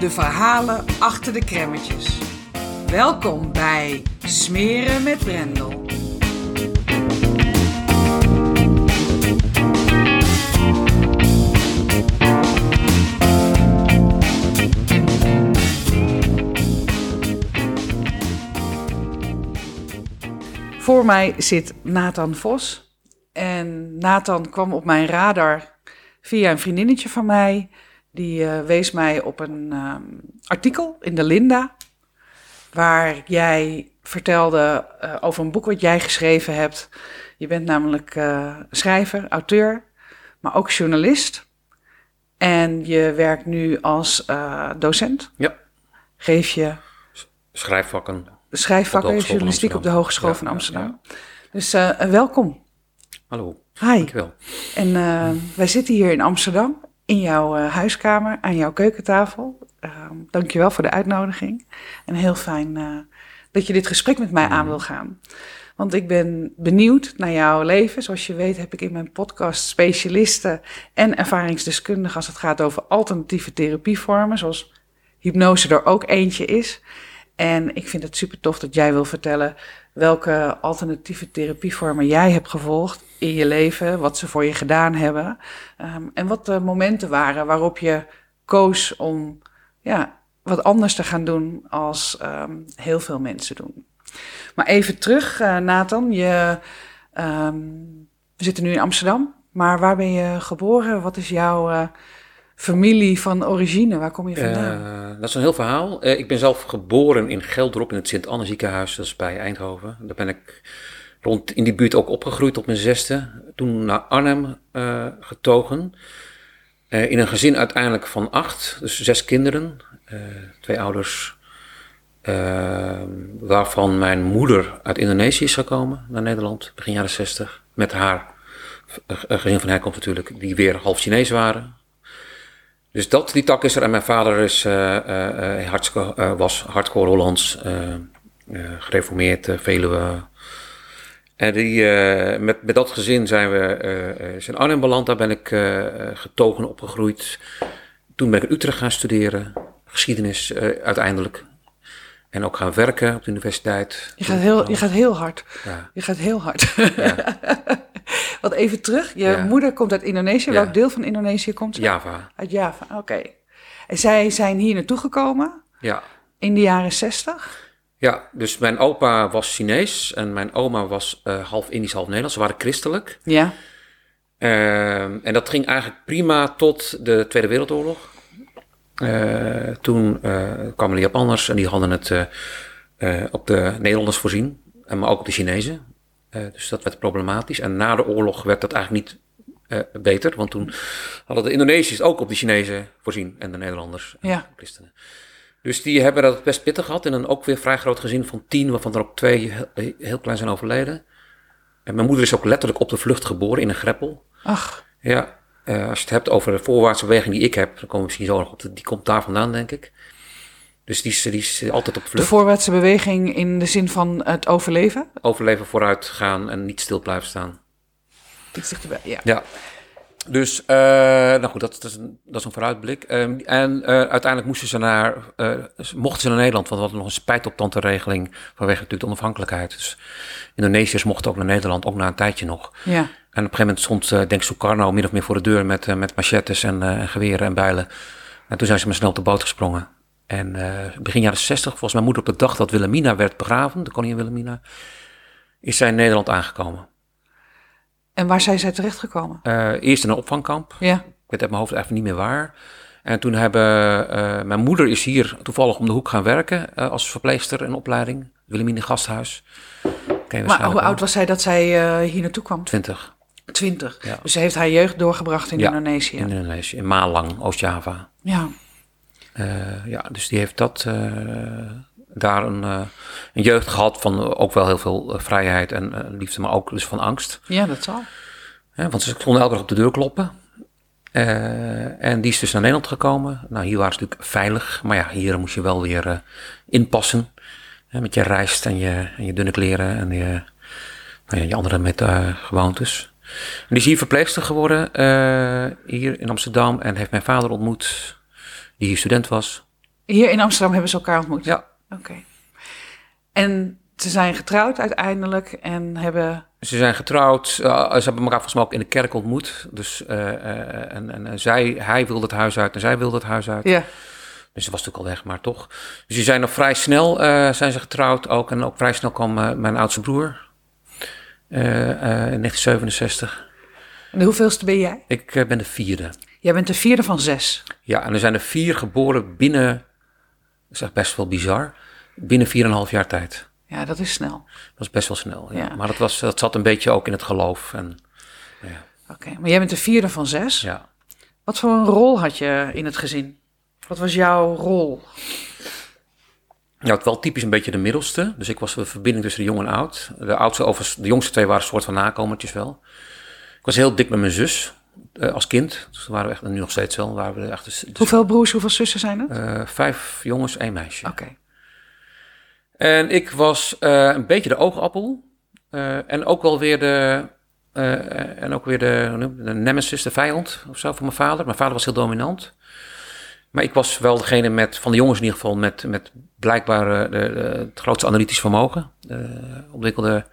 de verhalen achter de kremmetjes. Welkom bij Smeren met Brendel. Voor mij zit Nathan Vos. En Nathan kwam op mijn radar via een vriendinnetje van mij. Die uh, wees mij op een um, artikel in de Linda. Waar jij vertelde uh, over een boek wat jij geschreven hebt. Je bent namelijk uh, schrijver, auteur, maar ook journalist. En je werkt nu als docent. Ja. Geef je. Schrijfvakken schrijfvakken journalistiek op de Hogeschool ja, van Amsterdam. Ja, ja. Dus welkom. Hallo. Hi. Dankjewel. En uh, wij zitten hier in Amsterdam, in jouw uh, huiskamer, aan jouw keukentafel. dankjewel voor de uitnodiging. En heel fijn dat je dit gesprek met mij aan wil gaan. Want ik ben benieuwd naar jouw leven. Zoals je weet heb ik in mijn podcast specialisten en ervaringsdeskundigen als het gaat over alternatieve therapievormen, zoals hypnose er ook eentje is. En ik vind het super tof dat jij wil vertellen welke alternatieve therapievormen jij hebt gevolgd in je leven, wat ze voor je gedaan hebben. Um, en wat de momenten waren waarop je koos om ja, wat anders te gaan doen als um, heel veel mensen doen. Maar even terug, uh, Nathan. Je, um, we zitten nu in Amsterdam, maar waar ben je geboren? Wat is jouw. Uh, familie van origine? Waar kom je vandaan? Uh, dat is een heel verhaal. Uh, ik ben zelf geboren in Geldrop in het Sint-Anne ziekenhuis, dat is bij Eindhoven. Daar ben ik rond in die buurt ook opgegroeid op mijn zesde. Toen naar Arnhem uh, getogen. in een gezin uiteindelijk van acht, dus zes kinderen. twee ouders, waarvan mijn moeder uit Indonesië is gekomen naar Nederland, begin jaren zestig. Met haar gezin van herkomst natuurlijk, die weer half Chinees waren. Dus dat, die tak is er. En mijn vader is, uh, uh, hardcore, was hardcore Hollands, gereformeerd, Veluwe. En die, met, met dat gezin zijn we in Arnhem beland. Daar ben ik getogen opgegroeid. Toen ben ik in Utrecht gaan studeren, geschiedenis uiteindelijk. En ook gaan werken op de universiteit. Je gaat heel, je gaat heel hard. Ja. Je gaat heel hard. Ja. Wat even terug. Je ja. moeder komt uit Indonesië. Welk deel van Indonesië komt ze? Java. Uit Java, oké. Okay. En zij zijn hier naartoe gekomen? Ja. In de jaren zestig? Ja, dus mijn opa was Chinees en mijn oma was uh, half Indisch, half Nederlands. Ze waren christelijk. Ja. Uh, en dat ging eigenlijk prima tot de Tweede Wereldoorlog. Uh, toen kwamen de Japanners en die hadden het op de Nederlanders voorzien. Maar ook op de Chinezen. Dus dat werd problematisch. En na de oorlog werd dat eigenlijk niet uh, beter. Want toen hadden de Indonesiërs ook op de Chinezen voorzien. En de Nederlanders en ja. de christenen. Dus die hebben dat best pittig gehad. En dan ook weer vrij groot gezin van tien, waarvan er ook twee heel, heel klein zijn overleden. En mijn moeder is ook letterlijk op de vlucht geboren in een greppel. Ach. Ja, uh, als je het hebt over de voorwaartse beweging die ik heb, dan komen we misschien zo nog op. Die komt daar vandaan, denk ik. Dus die is, die is altijd op vlucht. De voorwaartse beweging in de zin van het overleven? Overleven, vooruit gaan en niet stil blijven staan. Iets dichterbij, ja. Ja. Dus, uh, nou goed, dat, dat, is een, dat is een vooruitblik. Um, en uh, uiteindelijk moesten ze naar, uh, mochten ze naar Nederland, want we hadden nog een spijtoptantenregeling vanwege natuurlijk de onafhankelijkheid. Dus Indonesiërs mochten ook naar Nederland, ook na een tijdje nog. Ja. En op een gegeven moment stond, denk Sukarno min of meer voor de deur met, met machetes en geweren en bijlen. En toen zijn ze maar snel op de boot gesprongen. En eh, begin jaren 60, volgens mijn moeder op de dag dat Wilhelmina werd begraven, de koningin Wilhelmina, is zij in Nederland aangekomen. En waar zijn zij terechtgekomen? Uh, eerst in een opvangkamp. Ja. Ik weet uit mijn hoofd even niet meer waar. En toen hebben, uh, mijn moeder is hier toevallig om de hoek gaan werken uh, als verpleegster in opleiding. Wilhelmina Gasthuis. Maar hoe oud was zij dat zij hier naartoe kwam? Twintig. Twintig. Ja. Dus ze heeft haar jeugd doorgebracht in ja, Indonesië. in Indonesië. In Malang, Oost-Java. Ja. ja, dus die heeft dat daar een, uh, een, jeugd gehad van ook wel heel veel vrijheid en liefde, maar ook dus van angst. Ja, dat zal. Ja, want ze konden elke dag op de deur kloppen. Uh, en die is dus naar Nederland gekomen. Nou, hier waren ze natuurlijk veilig, maar ja, hier moest je wel weer inpassen. met je rijst en je, en je dunne kleren en je, nou ja, je andere met gewoontes. En die is hier verpleegster geworden, hier in Amsterdam. En heeft mijn vader ontmoet, die hier student was. Hier in Amsterdam hebben ze elkaar ontmoet? Ja. Oké. En ze zijn getrouwd uiteindelijk en hebben. Ze zijn getrouwd. Uh, ze hebben elkaar volgens mij ook in de kerk ontmoet. Dus uh, uh, en, en zij, hij wilde het huis uit en zij wilde het huis uit. Ja. Dus ze was natuurlijk al weg, maar toch. Dus die zijn nog vrij snel zijn ze getrouwd ook. En ook vrij snel kwam mijn oudste broer. in 1967. En de hoeveelste ben jij? Ik ben de vierde. Jij bent de vierde van zes. Ja, en er zijn er vier geboren binnen. Dat is echt best wel bizar. Binnen 4,5 jaar tijd. Ja, dat is snel. Dat is best wel snel. Ja. Ja. Maar dat, was, dat zat een beetje ook in het geloof. En, ja. Oké, maar jij bent de vierde van zes. ja. Wat voor een rol had je in het gezin? Wat was jouw rol? Ja, het wel typisch een beetje de middelste. Dus ik was de verbinding tussen de jong en oud. De, oudste, de jongste twee waren een soort van nakomertjes wel. Ik was heel dik met mijn zus eh, als kind. Dus waren we echt, en nu nog steeds wel, waren we echt... Hoeveel broers, hoeveel zussen zijn het? eh, vijf jongens, één meisje. Oké. En ik was eh, een beetje de oogappel. Eh, en ook wel weer de. eh, en ook weer de, de nemesis, de vijand of zo van mijn vader. Mijn vader was heel dominant. Maar ik was wel degene met, van de jongens in ieder geval, met, met blijkbaar de, de, het grootste analytisch vermogen. Ontwikkelde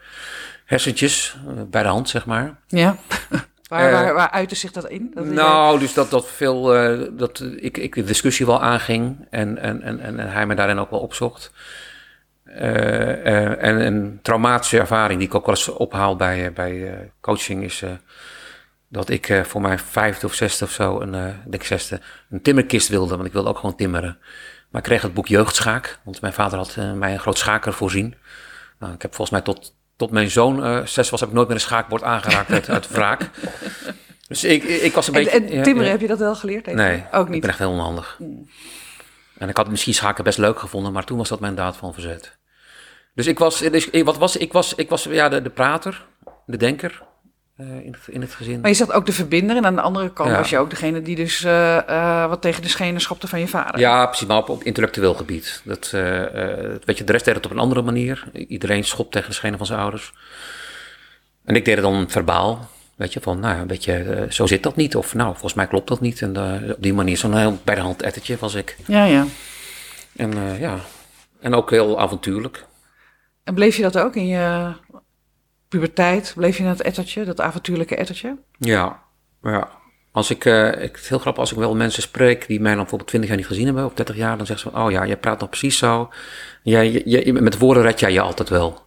hersentjes bij de hand, zeg maar. Ja. waar, Eh, waar, waar uitte zich dat in? Dat Nou, dus dat, dat veel, dat ik, ik de discussie wel aanging en, en, en, en hij me daarin ook wel opzocht. Eh, eh, en een traumatische ervaring die ik ook wel eens ophaal bij, eh, bij coaching is dat ik voor mijn vijfde of zesde of zo, een, ik denk zesde, een timmerkist wilde, want ik wilde ook gewoon timmeren. Maar ik kreeg het boek Jeugdschaak, want mijn vader had mij een groot schaker voorzien. Nou, ik heb volgens mij tot, tot mijn zoon zes was, heb ik nooit meer een schaakbord aangeraakt uit, uit wraak. Dus ik, ik was een En, beetje... en timmeren, ja. heb je dat wel geleerd? Even? Nee, Ook ik niet. ben echt heel onhandig. En ik had misschien schaken best leuk gevonden, maar toen was dat mijn daad van verzet. Dus ik was, dus, ik- wat was, ik was, ik was ja, de, de prater, de denker eh, in, het, in het gezin. Maar je zegt ook de verbinder. En aan de andere kant Ja. was je ook degene die dus eh, eh, wat tegen de schenen schopte van je vader. Ja, precies, maar op, op intellectueel gebied. Dat, weet je, de rest deed het op een andere manier. Iedereen schopt tegen de schenen van zijn ouders. En ik deed het dan verbaal. Weet je, van, nou, beetje, eh, zo zit dat niet. Of, nou, volgens mij klopt dat niet. En op die manier, zo'n heel bij de hand ettertje was ik. ja, ja. En ja, en ook heel avontuurlijk. En bleef je dat ook in je puberteit? Bleef je in dat ettertje, dat avontuurlijke ettertje? Ja, ja. Als ik, eh, ik, het is heel grappig als ik wel mensen spreek die mij dan bijvoorbeeld 20 jaar niet gezien hebben, of 30 jaar, dan zeggen ze oh ja, jij praat nog precies zo. Jij, je, je- met woorden red jij je altijd wel.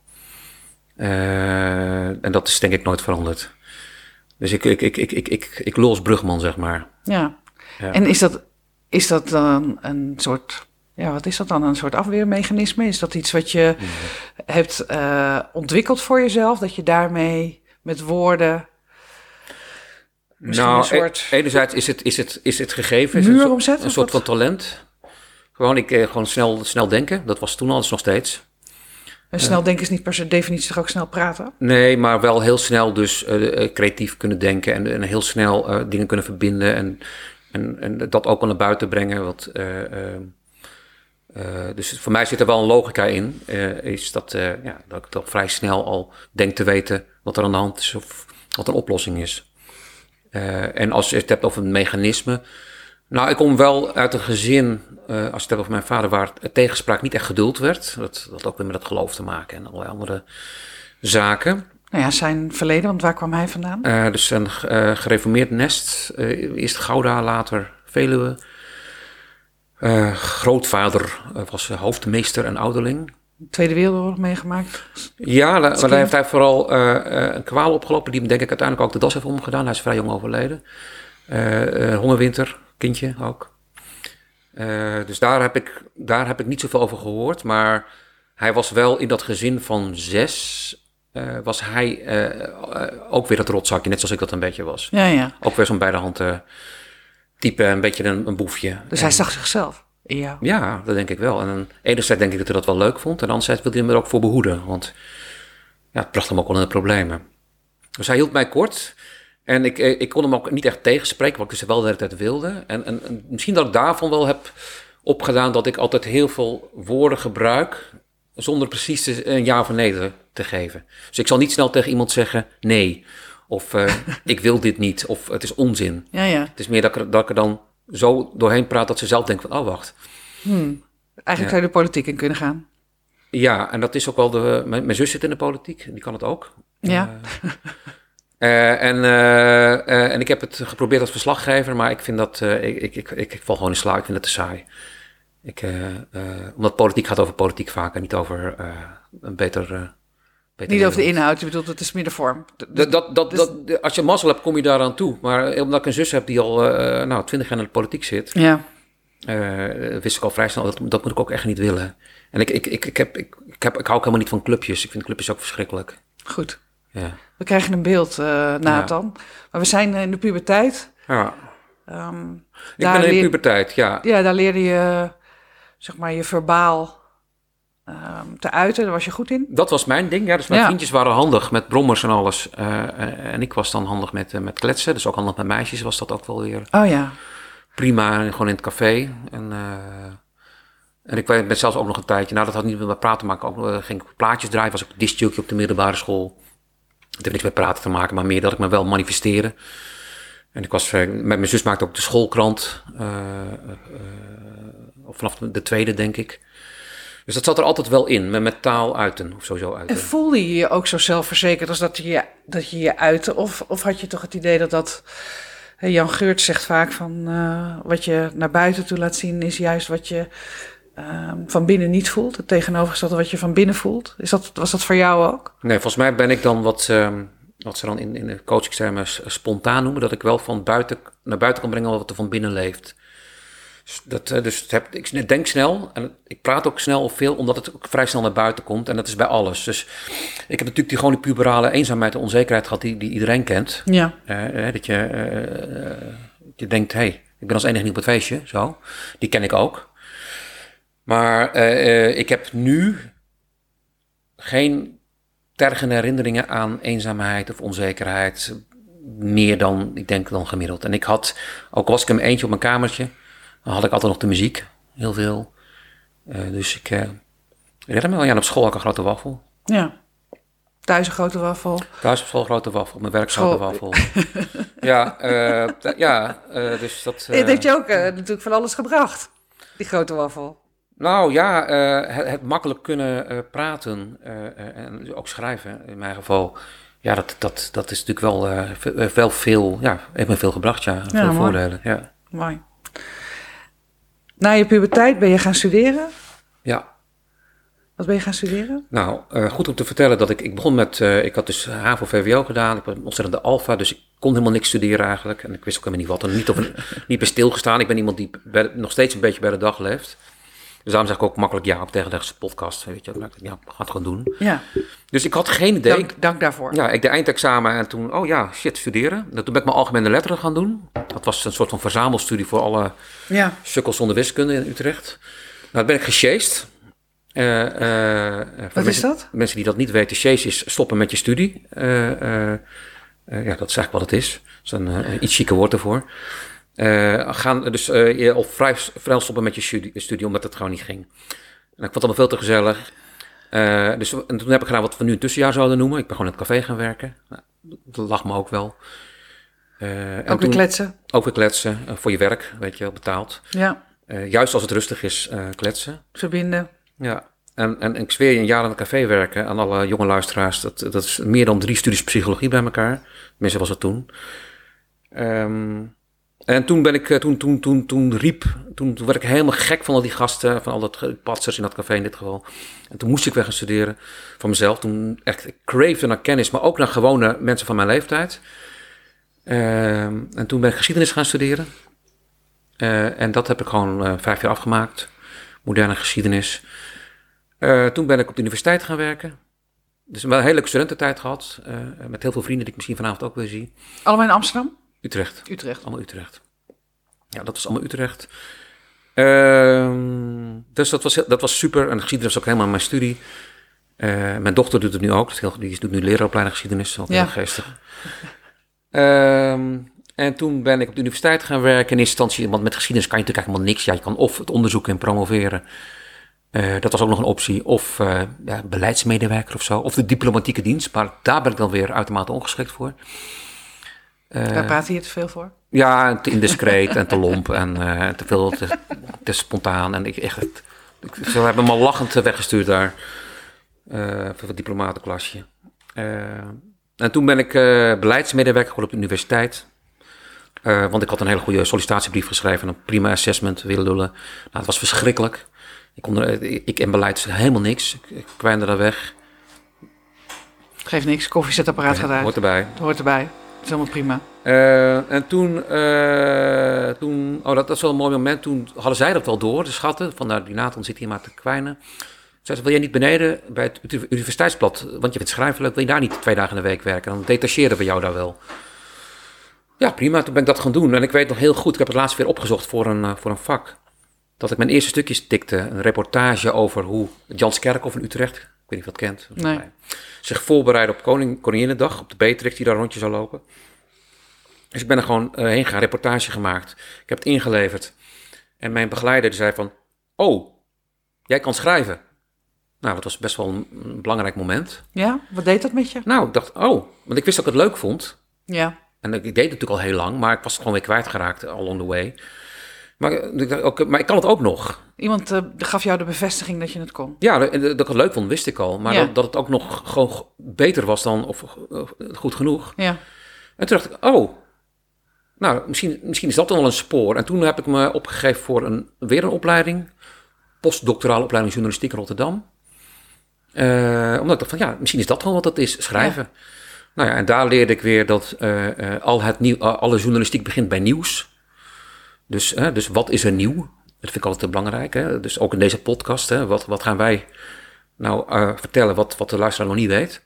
Eh, en dat is denk ik nooit veranderd. Dus ik, ik, ik, ik, ik, ik, ik als brugman, zeg maar. Ja. Ja. En is dat, is dat dan een soort, ja, wat is dat dan? Een soort afweermechanisme? Is dat iets wat je hebt eh, ontwikkeld voor jezelf? Dat je daarmee met woorden nou, een soort e- enerzijds is het, is het, is het gegeven. Is muur een, soort- een van talent. Gewoon, ik, eh, gewoon snel, snel denken. Dat was toen al, dat is nog steeds. En snel denken is niet per se definitie toch ook snel praten? Nee, maar wel heel snel dus eh, creatief kunnen denken en, en heel snel dingen kunnen verbinden en, en, en dat ook wel naar buiten brengen. Wat, eh, dus voor mij zit er wel een logica in, eh, is dat, eh, ja, dat ik toch vrij snel al denk te weten wat er aan de hand is of wat een oplossing is. En als je het hebt over een mechanisme. Nou, ik kom wel uit een gezin, als je het hebt over mijn vader, waar het tegenspraak niet echt geduld werd. Dat dat had ook weer met het geloof te maken en allerlei andere zaken. Nou ja, zijn verleden, want waar kwam hij vandaan? Dus een gereformeerd nest. eerst Gouda, later Veluwe. Eh, grootvader eh, was hoofdmeester en ouderling. Tweede Wereldoorlog meegemaakt. Ja, maar daar heeft hij vooral eh, een kwaal opgelopen die hem denk ik uiteindelijk ook de das heeft omgedaan. Hij is vrij jong overleden. Hongerwinter, kindje ook. Dus daar heb, ik, daar heb ik niet zoveel over gehoord. Maar hij was wel in dat gezin van zes... was hij ook weer het rotzakje, net zoals ik dat een beetje was. Ja, ja. Ook weer zo'n bij de hand eh, type, een beetje een, een boefje. Dus En- hij zag zichzelf in jou. ja, dat denk ik wel. En aan de ene zijde denk ik dat hij dat wel leuk vond. En anderzijds wilde hij hem er ook voor behoeden. Want ja, het bracht hem ook wel in de problemen. Dus hij hield mij kort. En ik, eh, ik kon hem ook niet echt tegenspreken, wat ik dus wel de hele tijd wilde. En, en, en misschien dat ik daarvan wel heb opgedaan dat ik altijd heel veel woorden gebruik... zonder precies een ja of nee te, te geven. Dus ik zal niet snel tegen iemand zeggen nee. Of eh, ik wil dit niet. Of het is onzin. Ja, ja. Het is meer dat ik, er- dat ik er dan zo doorheen praat dat ze zelf denken van... oh, wacht. Eigenlijk zou je de politiek in kunnen gaan. Ja, en dat is ook wel de. Mijn, mijn zus zit in de politiek, die kan het ook. Ja. Eh, en, eh, eh, en ik heb het geprobeerd als verslaggever, maar ik vind dat. ik, ik, ik, ik, val gewoon in slaap, ik vind het te saai. Ik, omdat politiek gaat over politiek vaak en niet over een beter. Niet over de inhoud, je bedoelt het is meer de vorm. Dat, dat, dat, Dus- dat, als je mazzel hebt, kom je daaraan toe. Maar eh, omdat ik een zus heb die al eh nou, twintig jaar in de politiek zit, Ja. eh, wist ik al vrij snel dat dat moet ik ook echt niet willen. En ik, ik, ik, ik, heb, ik, ik, heb, ik hou ook helemaal niet van clubjes. Ik vind clubjes ook verschrikkelijk. Goed. Ja. We krijgen een beeld, eh Nathan. Maar we zijn in de puberteit. ja. Ehm, Ik ben in de puberteit, ja. Ja, daar leerde je, zeg maar, je verbaal te uiten. Daar was je goed in. Dat was mijn ding. Ja, dus mijn Ja. vriendjes waren handig met brommers en alles. Eh, eh, en ik was dan handig met, eh, met kletsen. Dus ook handig met meisjes was dat ook wel weer Oh ja. prima. Gewoon in het café. En, en ik ben zelfs ook nog een tijdje... Nou, dat had niet met praten te maken. Ook, ging ik plaatjes draaien. Was ik discjockey op de middelbare school. Het heeft niks met praten te maken. Maar meer dat ik me wel manifesteerde. En ik was... met mijn zus maakte ook de schoolkrant. of vanaf de tweede, denk ik. Dus dat zat er altijd wel in. Met, met taal uiten. Of sowieso uiten. En voelde je je ook zo zelfverzekerd als dat je je, dat je, je uitte? Of, of had je toch het idee dat dat... Jan Geurt zegt vaak van eh, wat je naar buiten toe laat zien... is juist wat je ehm, van binnen niet voelt. Het tegenovergestelde wat je van binnen voelt. Is dat, was dat voor jou ook? Nee, volgens mij ben ik dan wat, ehm, wat ze dan in, in de coachingstermen spontaan noemen. Dat ik wel van buiten naar buiten kan brengen wat er van binnen leeft. Dus, dat, eh, dus het heb, ik denk snel en ik praat ook snel of veel, omdat het ook vrij snel naar buiten komt. En dat is bij alles. Dus ik heb natuurlijk die, gewoon die puberale eenzaamheid en onzekerheid gehad die, die iedereen kent. Ja. Eh, eh, dat je, je denkt, hé, hey, ik ben als enige niet op het feestje. Zo. Die ken ik ook. Maar ik heb nu geen tergende herinneringen aan eenzaamheid of onzekerheid. Meer dan, ik denk, dan gemiddeld. En ik had, ook was ik mijn eentje op mijn kamertje, dan had ik altijd nog de muziek. Heel veel. Eh, dus ik eh redde me wel. Ja, op school had ik een grote wafel. Ja. Thuis een grote wafel. Thuis op school een grote wafel, op mijn werk School- grote wafel. ja, eh, ja dus dat... Eh, heeft je ook natuurlijk van alles gebracht. Die grote wafel. Nou ja, het, het makkelijk kunnen praten en ook schrijven in mijn geval. Ja, dat, dat, dat is natuurlijk wel, wel veel, ja, heeft me veel gebracht, ja. Veel mooi. voordelen, ja. Mooi. Na je puberteit ben je gaan studeren. Ja, Wat ben je gaan studeren? nou, eh, goed om te vertellen dat ik, ik begon met, eh, ik had dus HAVO-VWO gedaan, ik ben ontzettend de alfa, dus ik kon helemaal niks studeren eigenlijk. En ik wist ook helemaal niet wat, en niet, of een, niet bij stilgestaan. Ik ben iemand die bij- nog steeds een beetje bij de dag leeft. Dus daarom zeg ik ook makkelijk ja op tegenlegse podcast, weet je. Ja, ga het gewoon doen. Ja, Dus ik had geen idee. dank, dank daarvoor. Ja, ik deed eindexamen en toen, oh ja, shit, studeren. En Toen ben ik mijn algemene letteren gaan doen. Dat was een soort van verzamelstudie voor alle Ja. sukkels zonder wiskunde in Utrecht. Nou, dan ben ik gesjeest. Eh, eh, eh, Wat is dat? Mensen die dat niet weten, sjeest is stoppen met je studie. Ja, dat is eigenlijk wat het is. Dat is een iets chique woord ervoor. Eh, gaan dus eh, je al vrij, vrij stoppen met je studie, studie, omdat het gewoon niet ging. En ik vond het allemaal veel te gezellig. Eh, dus en toen heb ik gedaan wat we nu een tussenjaar zouden noemen. Ik ben gewoon in het café gaan werken. Nou, dat lag me ook wel. Eh, en Ook weer kletsen. ook weer kletsen, eh, voor je werk, weet je wel, betaald. Ja, Eh, juist als het rustig is, eh, kletsen. verbinden. Ja. En, en ik zweer je, een jaar in een café werken aan alle jonge luisteraars, dat, dat is meer dan drie studies psychologie bij elkaar. Tenminste was het toen. Ehm, En toen ben ik, eh, toen, toen, toen, toen riep, toen, werd ik helemaal gek van al die gasten, van al dat patsers in dat café in dit geval. En toen moest ik weer gaan studeren van mezelf. Toen echt, ik cravede naar kennis, maar ook naar gewone mensen van mijn leeftijd. Ehm, en toen ben ik geschiedenis gaan studeren. Eh, en dat heb ik gewoon eh, vijf jaar afgemaakt. Moderne geschiedenis. Toen ben ik op de universiteit gaan werken. Dus een hele leuke studententijd gehad. eh, met heel veel vrienden die ik misschien vanavond ook weer zie. Allemaal in Amsterdam? Utrecht. Utrecht. Allemaal Utrecht. Ja, dat was allemaal Utrecht. Ehm, dus dat was, dat was super. En geschiedenis was ook helemaal mijn studie. Eh, mijn dochter doet het nu ook. Die doet nu leraaropleiding geschiedenis. Dat is Ja. geestig. Ehm, en toen ben ik op de universiteit gaan werken. In eerste instantie, want met geschiedenis kan je natuurlijk helemaal niks. Ja, je kan of het onderzoek en promoveren. Eh, dat was ook nog een optie. Of eh, ja, beleidsmedewerker of zo. Of de diplomatieke dienst. Maar daar ben ik dan weer uitermate ongeschikt voor. Eh, Daar praat je te veel voor. ja, te indiscreet en te lomp en eh, te veel te, te spontaan. En ik echt, het- ik, ze hebben me al lachend weggestuurd daar. eh voor het diplomatenklasje. Eh, en toen ben ik eh, beleidsmedewerker geworden op de universiteit. Eh, want ik had een hele goede sollicitatiebrief geschreven. Een prima assessment willen lullen. Nou, het was verschrikkelijk. Ik, kon er, ik en beleid helemaal niks. Ik, ik kwijnde daar weg. Geeft niks, koffiezetapparaat gaat uit. Hoort erbij. Hoort erbij. Is helemaal prima. Eh, en toen, eh, toen oh, dat, dat is wel een mooi moment. Toen hadden zij dat wel door, de schatten. Van nou, die Nathan zit hier maar te kwijnen. Zei ze, wil jij niet beneden bij het uni- universiteitsblad, want je vindt schrijven leuk, wil je daar niet twee dagen in de week werken? Dan detacheren we jou daar wel. Ja, prima. Toen ben ik dat gaan doen. En ik weet nog heel goed, ik heb het laatst weer opgezocht voor een, eh, voor een vak. Dat ik mijn eerste stukjes tikte. Een reportage over hoe Jans Kerkhoff in Utrecht, ik weet niet of je dat kent, Nee. zich voorbereiden op Koning, Koninginnedag, op de Beatrix die daar rondje zou lopen. Dus ik ben er gewoon eh, heen gegaan, reportage gemaakt. Ik heb het ingeleverd. En mijn begeleider die zei van, oh, jij kan schrijven. Nou, dat was best wel een, belangrijk moment. Ja, wat deed dat met je? Nou, ik dacht, oh, want ik wist dat ik het leuk vond. Ja. En ik, deed het natuurlijk al heel lang, maar ik was het gewoon weer kwijtgeraakt along the way. Maar, eh, maar ik kan het ook nog. Iemand eh, gaf jou de bevestiging dat je het kon. Ja, dat dat ik het leuk vond, wist ik al. Maar Ja. dat, dat het ook nog gewoon beter was dan, of eh, goed genoeg. Ja. En toen dacht ik, oh, nou, misschien, misschien is dat dan wel een spoor. En toen heb ik me opgegeven voor een, weer een opleiding. Postdoctorale opleiding journalistiek in Rotterdam. Eh, omdat ik dacht van, ja, misschien is dat wel wat dat is, schrijven. Nou ja, en daar leerde ik weer dat eh, eh, al het nieuw, eh, alle journalistiek begint bij nieuws. Dus, eh, dus wat is er nieuw? Dat vind ik altijd belangrijk. Hè? Dus ook in deze podcast, hè? Wat, wat gaan wij nou eh, vertellen wat, wat de luisteraar nog niet weet?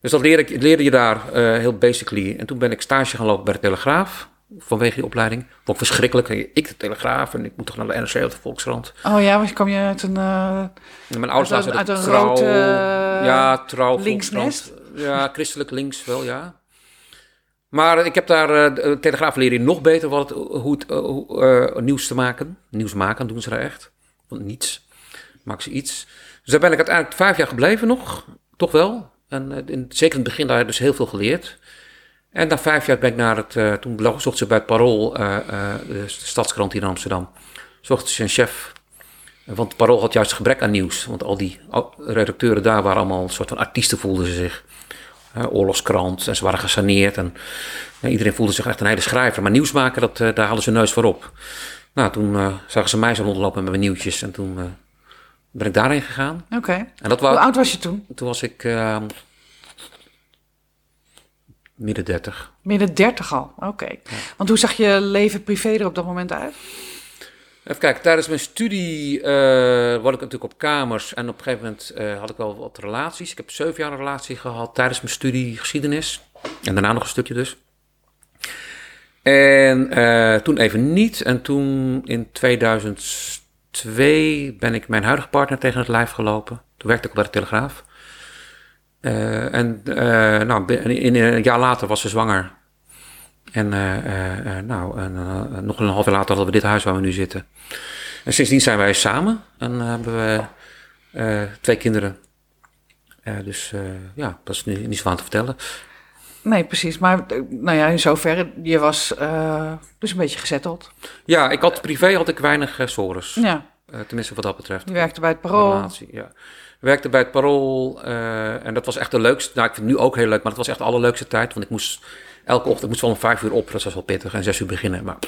Dus dat leerde, ik, leerde je daar eh, heel basically. En toen ben ik stage gaan lopen bij de Telegraaf. Vanwege die opleiding. Vond ik verschrikkelijk. Ik de Telegraaf en ik moet toch naar de NRC of de Volkskrant. Oh ja, want kwam je uit een... En mijn ouders Uit uit een trouw. rood, ja, trouw. linksnest? Volkskrant. Ja, christelijk links wel, ja. Maar ik heb daar de Telegraaf leren nog beter wat hoe het, eh, eh, nieuws te maken. Nieuws maken doen ze daar echt. Want niets. Maken ze iets. Dus daar ben ik uiteindelijk vijf jaar gebleven nog. Toch wel. En in, zeker in het begin daar dus heel veel geleerd. En na vijf jaar ben ik naar het... toen zocht ze bij het Parool, de Stadskrant hier in Amsterdam... zocht ze een chef want Parool had juist gebrek aan nieuws. Want al die redacteuren daar waren allemaal een soort van artiesten voelden ze zich. Oorlogskrant en ze waren gesaneerd. En iedereen voelde zich echt een hele schrijver. Maar nieuws maken, dat, eh, daar hadden ze neus voor op. Nou, toen eh, zagen ze mij zo rondlopen met mijn nieuwtjes. En toen eh, ben ik daarheen gegaan. Oké. En dat Hoe oud was je toen? toen was ik eh, midden dertig. Midden dertig al. Oké. Want hoe zag je leven privé er op dat moment uit? Even kijken, tijdens mijn studie word ik natuurlijk op kamers en op een gegeven moment eh, had ik wel wat relaties. Ik heb zeven jaar een relatie gehad tijdens mijn studie geschiedenis en daarna nog een stukje dus. En eh, toen even niet en toen in 2002 ben ik mijn huidige partner tegen het lijf gelopen. Toen werkte ik bij de Telegraaf. En nou, in, in, een jaar later was ze zwanger. En eh, eh, eh, nou, en, nog een half jaar later hadden we dit huis waar we nu zitten. En sindsdien zijn wij samen en hebben we twee kinderen. Dus ja, dat is niet, niet zo aan te vertellen. Nee, precies. Maar nou ja, in zoverre, je was dus een beetje gezetteld. Ja, ik had privé had ik weinig uh, sores. Ja, tenminste wat dat betreft. je werkte bij het Parool. Relatie, ja. Werkte bij het Parool en dat was echt de leukste. Nou, ik vind het nu ook heel leuk, maar het was echt de allerleukste tijd. Want ik moest elke ochtend, ik moest wel om vijf uur op, dat was wel pittig, en zes uur beginnen. Maar,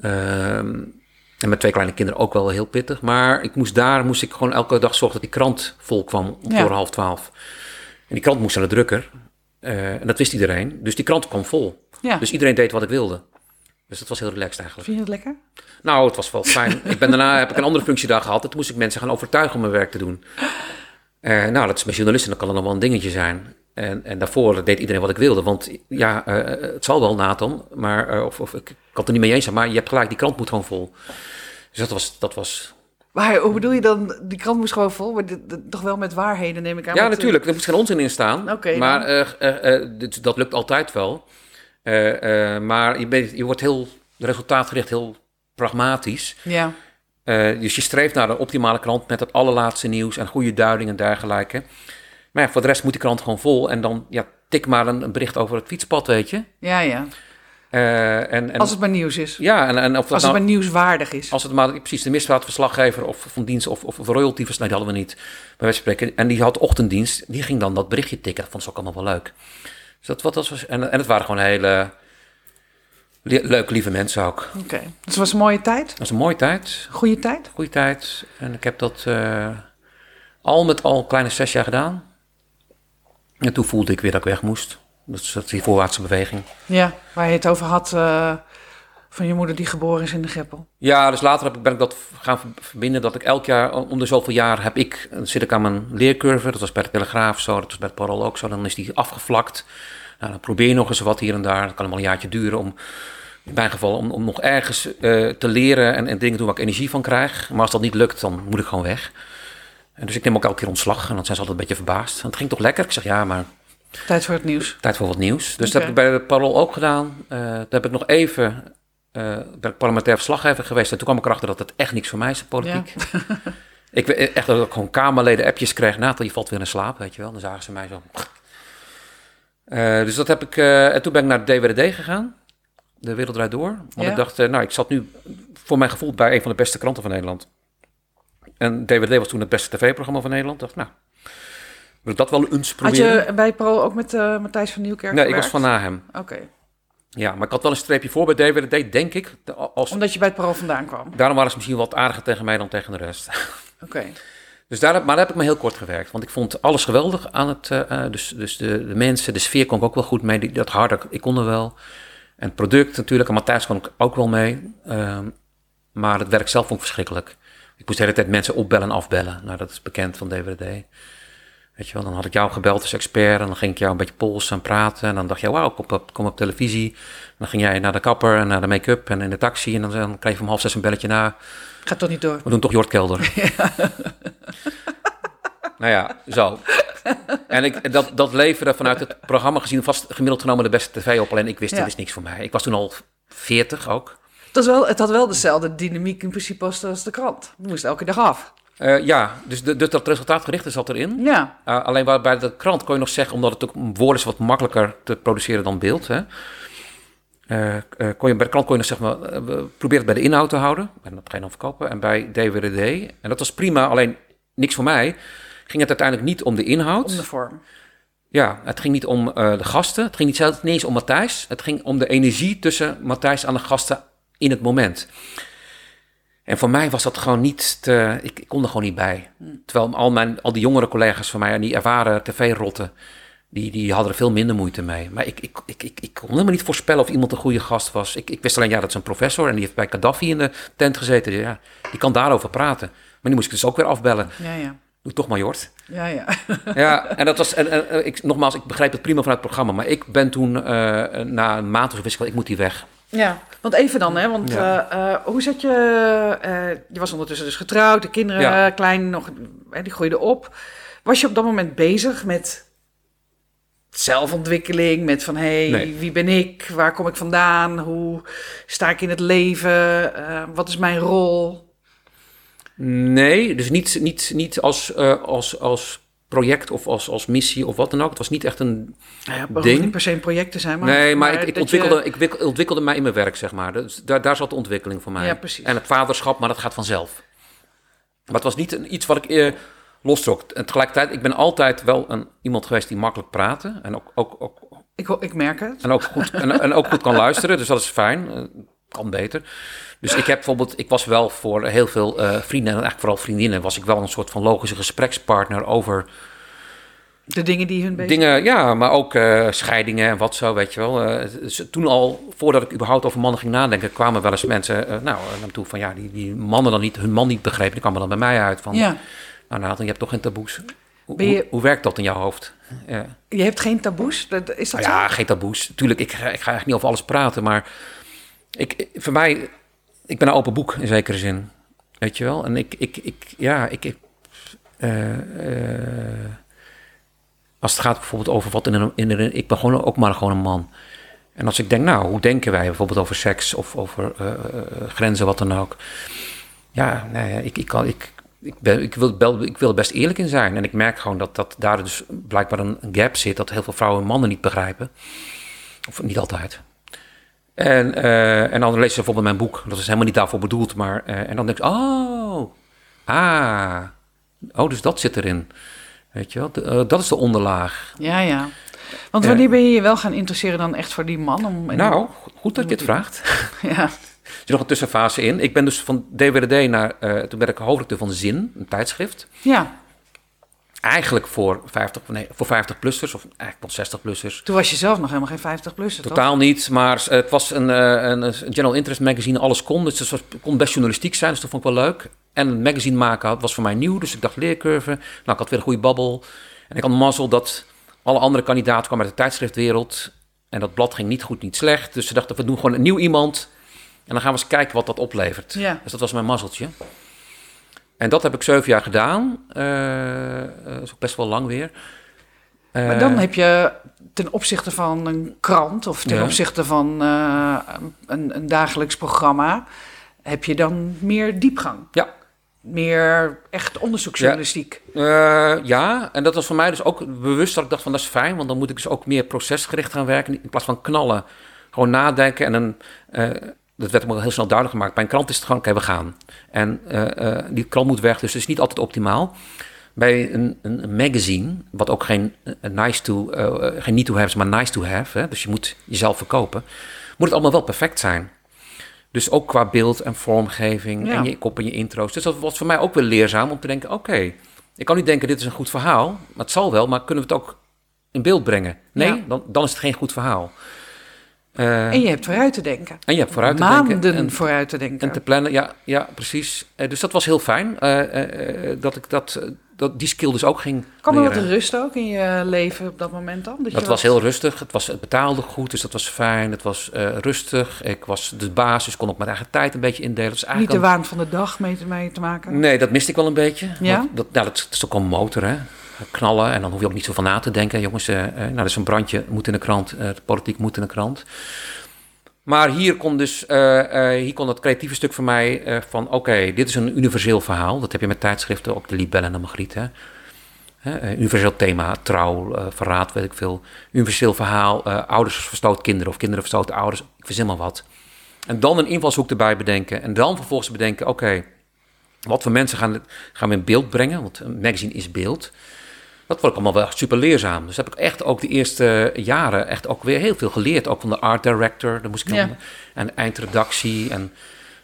ehm, en met twee kleine kinderen ook wel heel pittig. Maar ik moest daar, moest ik gewoon elke dag zorgen dat die krant vol kwam om Ja. voor half twaalf. En die krant moest naar de drukker. Eh, en dat wist iedereen. Dus die krant kwam vol. Ja. Dus iedereen deed wat ik wilde. Dus dat was heel relaxed eigenlijk. Vind je het lekker? Nou, het was wel fijn. ik ben daarna heb ik een andere functie daar gehad. En toen moest ik mensen gaan overtuigen om mijn werk te doen. Eh, nou, dat is met journalisten, dat kan dan nog wel een dingetje zijn. En, en daarvoor deed iedereen wat ik wilde. Want ja, eh, het zal wel, Nathan. Maar, eh, of, of ik kan het er niet mee eens zijn. Maar je hebt gelijk, die krant moet gewoon vol. Dus dat was, dat was Maar hoe bedoel je dan, die krant moest gewoon vol, maar dit- dit- toch wel met waarheden neem ik aan. Ja, met, eh, natuurlijk. Er moet geen onzin in staan. Oké, maar dit- dat lukt altijd wel. Maar je, bent, je wordt heel resultaatgericht, heel pragmatisch. Ja, dus je streeft naar de optimale krant met het allerlaatste nieuws en goede duiding en dergelijke. Maar ja, voor de rest moet die krant gewoon vol. En dan ja, tik maar een, een bericht over het fietspad, weet je. ja, ja. Eh, en, en, Als het maar nieuws is. ja, en, en of dat Als het nou- maar nieuwswaardig is. als het maar precies de misdaadverslaggever of van dienst of, of, of royalty was, nee, die hadden we niet, bij wijze spreken. En die had ochtenddienst, die ging dan dat berichtje tikken. Dat vond ze ook allemaal wel leuk. Dus dat, wat, dat was, en, en het waren gewoon hele li- leuke, lieve mensen ook. Oké, dus het was een mooie tijd. Dat was een mooie tijd, Goede tijd. goede tijd. En ik heb dat eh, al met al een kleine zes jaar gedaan. En toen voelde ik weer dat ik weg moest. Dat is dat is die voorwaartse beweging. Ja, waar je het over had eh, van je moeder die geboren is in de Greppel. Ja, dus later heb ik, ben ik dat gaan ver- verbinden. Dat ik elk jaar, om de zoveel jaar, heb ik, zit ik aan mijn leercurve. Dat was bij de Telegraaf zo, dat was bij het Parool ook zo. Dan is die afgevlakt. Nou, dan probeer je nog eens wat hier en daar. Dat kan wel een jaartje duren om, in mijn geval, om, om nog ergens eh, te leren en, en dingen te doen waar ik energie van krijg. Maar als dat niet lukt, dan moet ik gewoon weg. En dus ik neem ook elke keer ontslag. En dan zijn ze altijd een beetje verbaasd. En het ging toch lekker? Ik zeg ja, maar Tijd voor het nieuws. Tijd voor wat nieuws. Dus dat heb ik bij de Parool ook gedaan. Eh daar heb ik nog even... eh ben ik parlementair verslaggever geweest. En toen kwam ik erachter dat het echt niks voor mij is, de politiek. ik weet echt dat ik gewoon Kamerleden appjes kreeg. Nathan, je valt weer in slaap, weet je wel. Dan zagen ze mij zo... Eh, dus dat heb ik... en toen ben ik naar de DWDD gegaan. De Wereld Draait Door. Want Ja. ik dacht, nou, ik zat nu voor mijn gevoel bij een van de beste kranten van Nederland. En DWDD was toen het beste tv-programma van Nederland. Dacht, nou, wil ik dat wel eens Had proberen? je bij Pro ook met eh, Matthijs van Nieuwkerk nee, ik was van na hem. Oké, Ja, maar ik had wel een streepje voor bij DWDD, denk ik. Als, omdat je bij het Pro vandaan kwam. daarom waren ze misschien wat aardiger tegen mij dan tegen de rest. Oké, Dus daar, maar daar heb ik me heel kort gewerkt. Want ik vond alles geweldig aan het... eh, eh, dus dus de, de mensen, de sfeer kon ik ook wel goed mee. Die, dat harde, ik kon er wel. En het product natuurlijk. En Matthijs kon ik ook wel mee. Ehm, maar het werk zelf vond ik verschrikkelijk. Ik moest de hele tijd mensen opbellen en afbellen. Nou, dat is bekend van DWD. Weet je wel, dan had ik jou gebeld als expert en dan ging ik jou een beetje polsen en praten. En dan dacht je, wauw, kom op, kom op televisie. En dan ging jij naar de kapper en naar de make-up en in de taxi. En dan, dan kreeg je om half zes een belletje na. gaat toch niet door. We doen toch Jort Kelder. nou ja, zo. En ik, dat, dat leverde vanuit het programma gezien vast gemiddeld genomen de beste tv op. Alleen ik wist, Ja. dit is niks voor mij. Ik was toen al 40 ook. Het, wel, het had wel dezelfde dynamiek in principe als, als de krant. Je moest elke dag af. Eh, ja, dus, de, dus dat resultaatgerichte zat erin. Ja, Uh, alleen waar, bij de krant kon je nog zeggen, omdat het ook woord is wat makkelijker te produceren dan beeld. Hè? Eh, eh, kon je, bij de krant kon je nog zeggen, eh, proberen het bij de inhoud te houden. En dat ga je dan verkopen. En bij DWDD, en dat was prima, alleen niks voor mij, ging het uiteindelijk niet om de inhoud. om de vorm. Ja, het ging niet om eh, de gasten. Het ging niet zelfs niet eens om Matthijs. Het ging om de energie tussen Matthijs en de gasten in het moment. En voor mij was dat gewoon niet te... Ik, ik kon er gewoon niet bij. Terwijl al, mijn, al die jongere collega's van mij en die ervaren tv-rotten... Die, die hadden er veel minder moeite mee. Maar ik, ik, ik, ik, ik kon helemaal niet voorspellen of iemand een goede gast was. Ik, ik wist alleen, ja, dat is een professor en die heeft bij Gaddafi in de tent gezeten. Ja, die kan daarover praten. Maar die moest ik dus ook weer afbellen. Ja, ja. Doe toch maar, Jort. Ja, ja. Ja, en dat was, en, en, ik, nogmaals, ik begreep het prima vanuit het programma, maar ik ben toen eh, na een maand of zo wist ik wel, ik moet hier weg. Ja, want even dan, hè? Want Ja. eh, eh, hoe zat je? eh, je was ondertussen dus getrouwd, de kinderen Ja. klein nog, eh, die groeiden op. Was je op dat moment bezig met zelfontwikkeling, met van hé, hey, Nee. wie ben ik? Waar kom ik vandaan? Hoe sta ik in het leven? Eh, wat is mijn rol? Nee, dus niet, niet, niet als, eh, als, als project of als, als missie of wat dan ook. Het was niet echt een... Nou ja, het Ding. niet per se een project te zijn, maar nee, maar, ik, ontwikkelde, je- ik wik- ontwikkelde mij in mijn werk, zeg maar. Dus daar, daar zat de ontwikkeling voor mij. Ja, precies. En het vaderschap, maar dat gaat vanzelf. Maar het was niet een, iets wat ik eh, lostrok. En tegelijkertijd, ik ben altijd wel een, iemand geweest die makkelijk praatte. En ook, ook, ook Ik, ik merk het. En ook goed, en, en ook goed kan luisteren, dus dat is fijn. Kan beter. Dus ik heb bijvoorbeeld, ik was wel voor heel veel eh, vrienden, en eigenlijk vooral vriendinnen, was ik wel een soort van logische gesprekspartner over De dingen die hun bezig dingen, ja, maar ook eh, scheidingen en wat zo, weet je wel. Eh, dus toen al, voordat ik überhaupt over mannen ging nadenken, kwamen wel eens mensen, nou, naar me toe van ja, die, die mannen dan niet, hun man niet begrepen, die kwamen dan bij mij uit van, Ja. nou Nathan, je hebt toch geen taboes. Hoe, Ben je- hoe, hoe werkt dat in jouw hoofd? Ja. Je hebt geen taboes? Is dat Nou ja, geen taboes. Tuurlijk, ik, ik ga echt niet over alles praten, maar ik, voor mij, ik ben een open boek in zekere zin. Weet je wel? En ik, ik, ik ja, ik, eh, eh, als het gaat bijvoorbeeld over wat in een, in een, ik ben gewoon ook maar gewoon een man. En als ik denk, nou, hoe denken wij bijvoorbeeld over seks of over eh, grenzen, wat dan ook. Ja, nee, ik, ik, kan, ik, ik, ben, ik, wil, ik wil er best eerlijk in zijn. En ik merk gewoon dat, dat daar dus blijkbaar een gap zit, dat heel veel vrouwen en mannen niet begrijpen. Of niet altijd. En, eh, en dan lees je bijvoorbeeld mijn boek. Dat is helemaal niet daarvoor bedoeld, maar... eh, en dan denk ik, oh, ah, oh, dus dat zit erin. Weet je wel, De- eh, dat is de onderlaag. Ja, ja. Want wanneer ben je je wel gaan interesseren dan echt voor die man? Om, Nou, goed dat je het vraagt. Ja. Er zit nog een tussenfase in. Ik ben dus van DWDD naar... toen werd ik hoofdredacteur van Zin, een tijdschrift. ja, Eigenlijk voor 50, nee, voor 50-plussers, of eigenlijk wel 60-plussers. toen was je zelf nog helemaal geen 50 plus, toch? Totaal niet, maar het was een, eh, een, een general interest magazine, alles kon. Dus het was, kon best journalistiek zijn, dus dat vond ik wel leuk. En een magazine maken was voor mij nieuw, dus ik dacht leercurve. Nou, ik had weer een goede babbel. En ik had mazzel dat alle andere kandidaten kwamen uit de tijdschriftwereld. En dat blad ging niet goed, niet slecht. Dus ze dachten, we doen gewoon een nieuw iemand. En dan gaan we eens kijken wat dat oplevert. Ja. Dus dat was mijn mazzeltje. En dat heb ik zeven jaar gedaan. Eh, eh, dat is ook best wel lang weer. Maar dan heb je ten opzichte van een krant of ten Ja. opzichte van eh, een, een dagelijks programma, heb je dan meer diepgang. Ja, Meer echt onderzoeksjournalistiek. Eh, ja, en dat was voor mij dus ook bewust dat ik dacht van dat is fijn, want dan moet ik dus ook meer procesgericht gaan werken in plaats van knallen. Gewoon nadenken en eh, dat werd me heel snel duidelijk gemaakt. Bij een krant is het gewoon, oké, we gaan. En eh, eh, die krant moet weg, dus het is niet altijd optimaal. Bij een, een, magazine, wat ook geen eh, nice to, geen need to have is, maar nice to have, hè, dus je moet jezelf verkopen, moet het allemaal wel perfect zijn. Dus ook qua beeld en vormgeving Ja. en je kop en je intro's. Dus dat was voor mij ook weer leerzaam om te denken, oké, ik kan niet denken dit is een goed verhaal, maar het zal wel, maar kunnen we het ook in beeld brengen? Nee, Ja. dan, dan is het geen goed verhaal. Eh, En je hebt vooruit te denken. en je hebt vooruit te Maanden denken. En, vooruit te denken. en te plannen, ja, ja precies. Eh, dus dat was heel fijn, eh, dat ik dat, dat, die skill dus ook ging Kwam er wat rust ook in je leven op dat moment dan? Dat was heel rustig. Het, was, het betaalde goed, dus dat was fijn. Het was rustig. Ik was de baas, dus kon ook mijn eigen tijd een beetje indelen. Dus Niet de waan van de dag mee te, mee te maken? Nee, dat miste ik wel een beetje. Ja? Want Dat, nou, dat is ook al een motor, hè. Knallen en dan hoef je ook niet zo van na te denken. Jongens, eh, eh, nou, dat is een brandje, moet in de krant. eh, de politiek moet in de krant. Maar hier kon dus, eh, hier kon het creatieve stuk voor mij van... oké, dit is een universeel verhaal. Dat heb je met tijdschriften, ook de Libelle en de Magriet, hè. Universeel thema, trouw, verraad, weet ik veel. Universeel verhaal, ouders verstoot kinderen of kinderen verstoten ouders. Ik verzin maar wat. En dan een invalshoek erbij bedenken. En dan vervolgens bedenken, oké, wat voor mensen gaan, gaan we in beeld brengen? Want een magazine is beeld. Dat vond ik allemaal wel super leerzaam. Dus heb ik echt ook de eerste jaren echt ook weer heel veel geleerd. Ook van de art director, daar moest ik Ja. en eindredactie. En,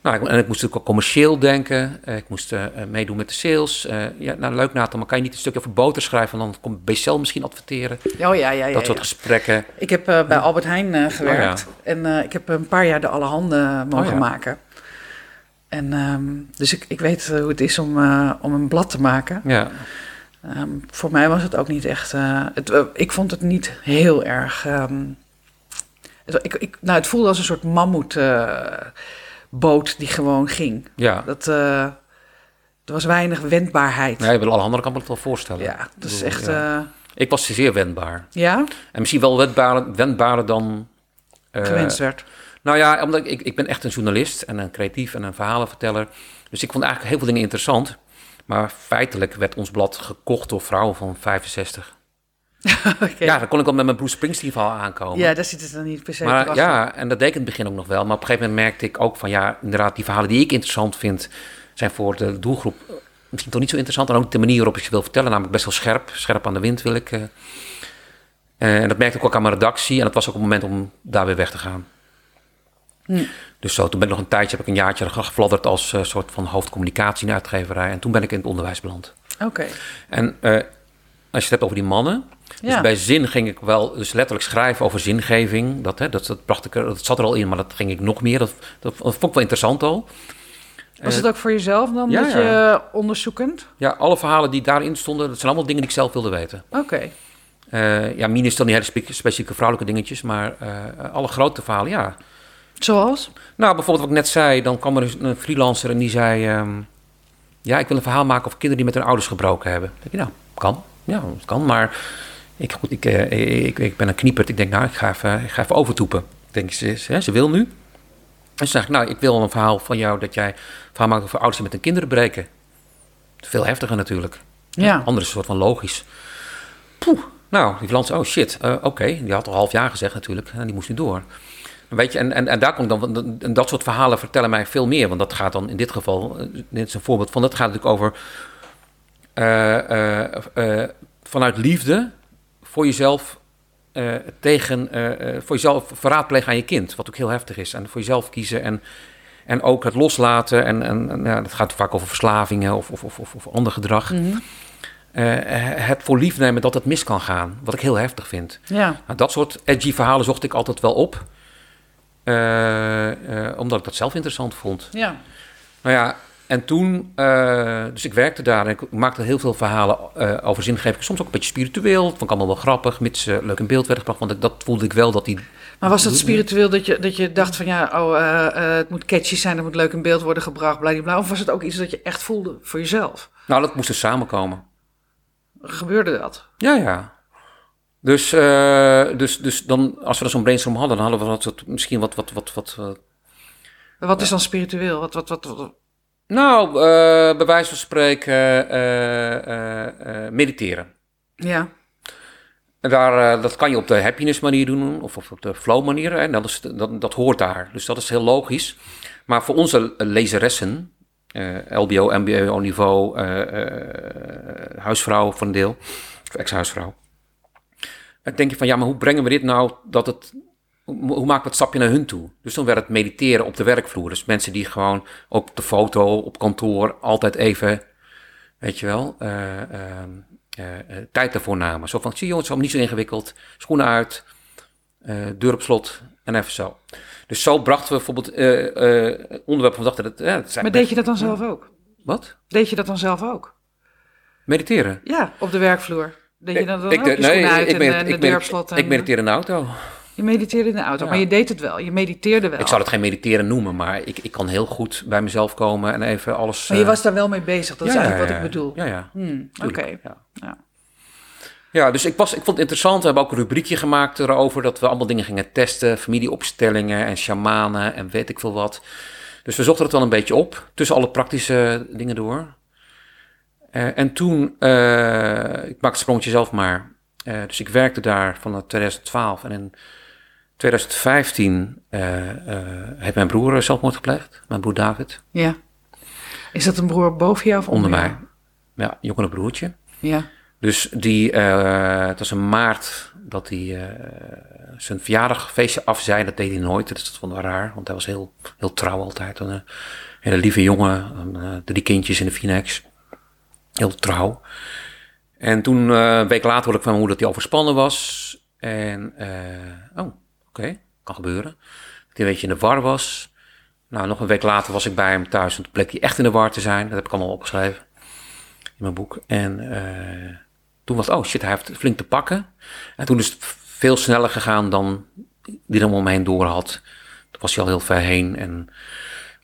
nou, ik- en ik moest ook commercieel denken. Eh, Ik moest eh, eh, meedoen met de sales. Ja, nou, leuk Nathan, maar kan je niet een stukje over boter schrijven? Dan komt BCL misschien adverteren. Oh ja, ja, ja. dat ja. soort gesprekken. Ik heb bij Albert Heijn eh, gewerkt. Oh En ik heb een paar jaar de Allerhande mogen Oh ja. maken. En ehm, dus ik, ik weet hoe het is om, om een blad te maken. Ja, Ehm, voor mij was het ook niet echt. eh, het, eh, ik vond het niet heel erg. ehm, het, ik, ik, nou, het voelde als een soort mammoetboot die gewoon ging. ja. Dat, eh, er was weinig wendbaarheid. Nee, wel alle anderen kan ik me dat wel voorstellen. ja, dat is echt. ja. eh, Ik was zeer wendbaar. ja, En misschien wel wendbaarder, wendbaarder dan... eh, gewenst werd. Nou ja, omdat ik, ik ben echt een journalist en een creatief en een verhalenverteller. Dus ik vond eigenlijk heel veel dingen interessant. Maar feitelijk werd ons blad gekocht door vrouwen van 65. Oké. Ja, dan kon ik wel met mijn Bruce Springsteen verhaal aankomen. Ja, daar zit het dan niet per se maar ja, en dat deed ik in het begin ook nog wel. Maar op een gegeven moment merkte ik ook van ja, inderdaad, die verhalen die ik interessant vind, zijn voor de doelgroep eh, misschien toch niet zo interessant. En ook de manier waarop ik ze wil vertellen, namelijk best wel scherp. Scherp aan de wind wil ik. eh. Eh, en dat merkte ik ook aan mijn redactie. En dat was ook het moment om daar weer weg te gaan. Hm. Dus zo, toen ben ik nog een tijdje, heb ik een jaartje gefladderd als eh, soort van hoofdcommunicatie in de uitgeverij. En toen ben ik in het onderwijs beland. Oké. En eh, als je het hebt over die mannen. Dus bij zin ging ik wel dus letterlijk schrijven over zingeving. Dat, hè, dat, dat, bracht ik er, dat zat er al in, maar dat ging ik nog meer. Dat, dat vond ik wel interessant al. Was Eh, het ook voor jezelf dan, ja, dat ja. je onderzoekend? Ja, alle verhalen die daarin stonden, dat zijn allemaal dingen die ik zelf wilde weten. Oké. Ja, Mien is dan niet hele spe- specifieke vrouwelijke dingetjes, maar alle grote verhalen, ja. Zoals? Nou, bijvoorbeeld wat ik net zei, dan kwam er dus een freelancer en die zei... ehm, ja, ik wil een verhaal maken over kinderen die met hun ouders gebroken hebben. Dan denk je, nou, kan. Ja, dat kan, maar ik, goed, ik, eh, ik, ik ben een knieperd. Ik denk, nou, ik ga even, ik ga even overtoepen. Ik denk, ze, ze, ze wil nu. En toen zeg ik, nou, ik wil een verhaal van jou dat jij een verhaal maakt over ouders die met hun kinderen breken. Veel heftiger natuurlijk. Ja. Andere soort van logisch. Poeh, nou, die freelancer, oh shit, eh, oké. Die had al een half jaar gezegd natuurlijk. En die moest nu door. Weet je, en, en, en daar komt dan, en dat soort verhalen vertellen mij veel meer. Want dat gaat dan in dit geval, eh, dit is een voorbeeld van, dat gaat natuurlijk over eh, eh, vanuit liefde voor jezelf tegen, voor jezelf verraad plegen aan je kind. Wat ook heel heftig is. En voor jezelf kiezen en, en ook het loslaten. En, en, en ja, dat gaat vaak over verslavingen of, of, of, of, of ander gedrag. Mhm. Het voor lief nemen dat het mis kan gaan. Wat ik heel heftig vind. Ja. Nou, dat soort edgy verhalen zocht ik altijd wel op. Eh, eh, omdat ik dat zelf interessant vond. Ja. Nou ja, en toen, eh, dus ik werkte daar en ik maakte heel veel verhalen eh, over zingeving. Soms ook een beetje spiritueel. Vond ik allemaal wel grappig, mits ze leuk in beeld werden gebracht. Want ik, dat voelde ik wel dat die. Maar was dat spiritueel dat je, dat je dacht van ja, oh, het moet catchy zijn, het moet leuk in beeld worden gebracht, bladibla. Of was het ook iets dat je echt voelde voor jezelf? Nou, dat moest er samenkomen. Gebeurde dat? Ja, ja. Dus, eh, dus, dus dan, als we dan zo'n brainstorm hadden, dan hadden we wat, misschien wat, wat, wat, wat, wat Wat is dan spiritueel? Wat, wat, wat, wat- Nou, eh, bij wijze van spreken, eh, mediteren. Ja. En daar, dat kan je op de happiness manier doen of, of op de flow manier. En dat, is, dat, dat hoort daar. Dus dat is heel logisch. Maar voor onze lezeressen, LBO, MBO niveau, eh, huisvrouw een deel, of ex-huisvrouw. Dan denk je van, ja, maar hoe brengen we dit nou dat het... Hoe maken we het stapje naar hun toe? Dus dan werd het mediteren op de werkvloer. Dus mensen die gewoon op de foto, op kantoor, altijd even, weet je wel, eh, ehm, eh, eh, tijd daarvoor namen. Zo van, zie jongens, het is niet zo ingewikkeld. Schoenen uit, deur op slot en even zo. Dus zo brachten we bijvoorbeeld onderwerpen van dachten dat... Ja, zijn Maar deed je dat dan zelf ook? Wat? Deed je dat dan zelf ook? Mediteren? Ja, op de werkvloer. Deed je dat dan ik, ook? en, eh, de ik, en, ik mediteer in de auto. Je mediteerde in de auto, Ja. maar je deed het wel. Je mediteerde wel. Ik zou het geen mediteren noemen, maar ik, ik kan heel goed bij mezelf komen en even alles... Maar je eh, was daar wel mee bezig. Dat is eigenlijk ja, wat ik bedoel. Ja, ja. Hmm, Oké. Ja, dus ik, was, ik vond het interessant. We hebben ook een rubriekje gemaakt erover dat we allemaal dingen gingen testen. Familieopstellingen en shamanen en weet ik veel wat. Dus we zochten het wel een beetje op, tussen alle praktische dingen door. Eh, en toen, eh, ik maak het sprongetje zelf maar. Eh, dus ik werkte daar vanaf 2012 en in 2015 eh, eh, heeft mijn broer zelfmoord gepleegd. Mijn broer David, ja. Is dat een broer boven jou of onder onder, mij. Ja, jongere broertje. Ja. Dus die, het was in maart dat hij zijn verjaardagfeestje af zei. Dat deed hij nooit, dus dat vonden we raar. Want hij was heel, heel trouw altijd. Een hele lieve jongen, drie kindjes in de Finex. Heel trouw. En toen, eh, een week later, hoorde ik van mijn moeder dat hij overspannen was. En, eh, oh, oké, kan gebeuren. Dat hij een beetje in de war was. Nou, nog een week later was ik bij hem thuis en toen bleek hij echt in de war te zijn. Dat heb ik allemaal opgeschreven in mijn boek. En eh, toen was oh shit, hij heeft flink te pakken. En toen is het veel sneller gegaan dan die er om me heen door had. Toen was hij al heel ver heen en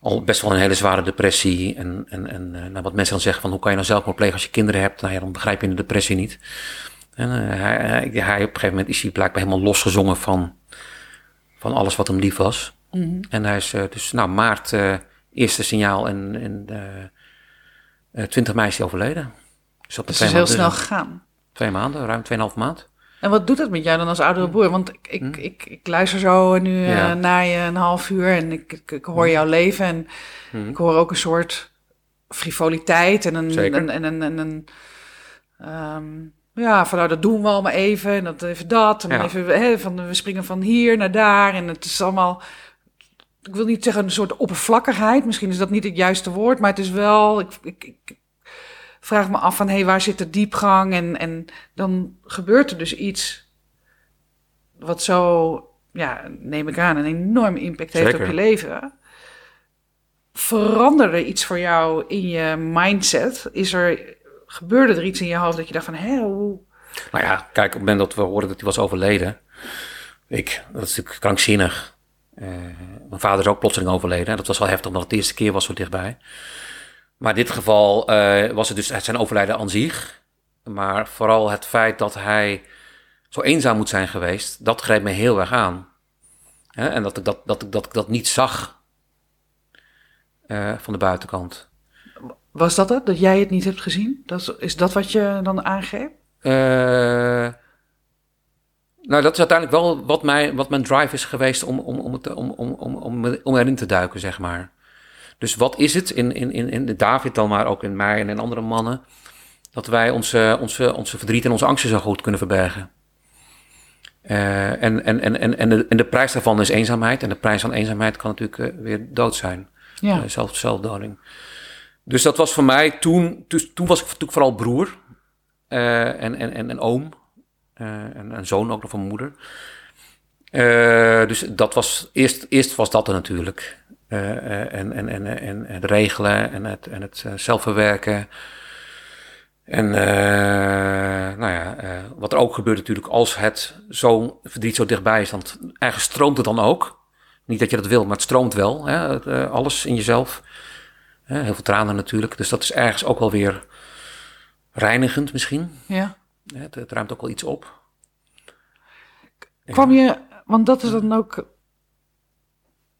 al best wel een hele zware depressie. En, en, en eh, nou, wat mensen dan zeggen van, hoe kan je nou zelfmoord plegen als je kinderen hebt? Nou ja, dan begrijp je de depressie niet. En eh, hij, op een gegeven moment is hij blijkbaar helemaal losgezongen van, van alles wat hem lief was. En hij is eh, dus, nou, maart eerste signaal en, en eh, eh, 20 mei is hij overleden. Dus dat Dus is heel snel gegaan. Twee maanden, ruim 2,5 maand. En wat doet dat met jou dan als oudere broer? Want ik, ik, ik, ik luister zo nu eh, Ja. naar je een half uur en ik, ik, ik hoor jouw leven. En ik hoor ook een soort frivoliteit en een, en, en, en, en een, ehm, Ja, van nou, dat doen we allemaal even en dat even dat. En dan Ja. even, hè, van, we springen van hier naar daar. En het is allemaal, ik wil niet zeggen een soort oppervlakkigheid. Misschien is dat niet het juiste woord, maar het is wel, ik, ik, ik vraag me af van, hé, hey, waar zit de diepgang? En, en dan gebeurt er dus iets wat zo, ja, neem ik aan, een enorme impact heeft Zeker. op je leven. Veranderde iets voor jou in je mindset? Is er, gebeurde er iets in je hoofd dat je dacht van, hé, hoe... Nou ja, kijk, op het moment dat we hoorden dat hij was overleden. Ik, dat is natuurlijk krankzinnig. Eh, mijn vader is ook plotseling overleden. Dat was wel heftig, omdat het de eerste keer was zo dichtbij. Maar in dit geval eh, was het dus het zijn overlijden aan zich. Maar vooral het feit dat hij zo eenzaam moet zijn geweest, dat greep me heel erg aan. Hè, en dat ik dat, dat, ik- dat ik dat niet zag eh, van de buitenkant. Was dat het? Dat jij het niet hebt gezien? Dat, is- dat wat je dan aangreep? Eh, nou, dat is uiteindelijk wel wat, mij, wat mijn drive is geweest om, om, om, het, om, om, om, om, om erin te duiken, zeg maar. Dus wat is het in, in, in, in David dan, maar ook in mij en in andere mannen, dat wij onze, onze, onze verdriet en onze angsten zo goed kunnen verbergen? Eh, en, en, en, en, en, de, en de prijs daarvan is eenzaamheid. En de prijs van eenzaamheid kan natuurlijk eh, weer dood zijn. Ja. Eh, zelf, zelfdoding. Dus dat was voor mij toen, dus, toen was ik natuurlijk vooral broer eh, en, en, en, en oom. eh, en een zoon ook nog van moeder. Eh, dus dat was, eerst, eerst was dat er natuurlijk. Eh, eh, en, en, en, en het regelen en het, en het eh, zelf verwerken. En nou ja, wat er ook gebeurt natuurlijk als het zo verdriet zo dichtbij is, dan eigenlijk stroomt het dan ook. Niet dat je dat wil, maar het stroomt wel. Hè? Het, alles in jezelf. Heel veel tranen natuurlijk. Dus dat is ergens ook wel weer reinigend misschien. ja. Het, het ruimt ook wel iets op. Kwam je, want dat is dan ook.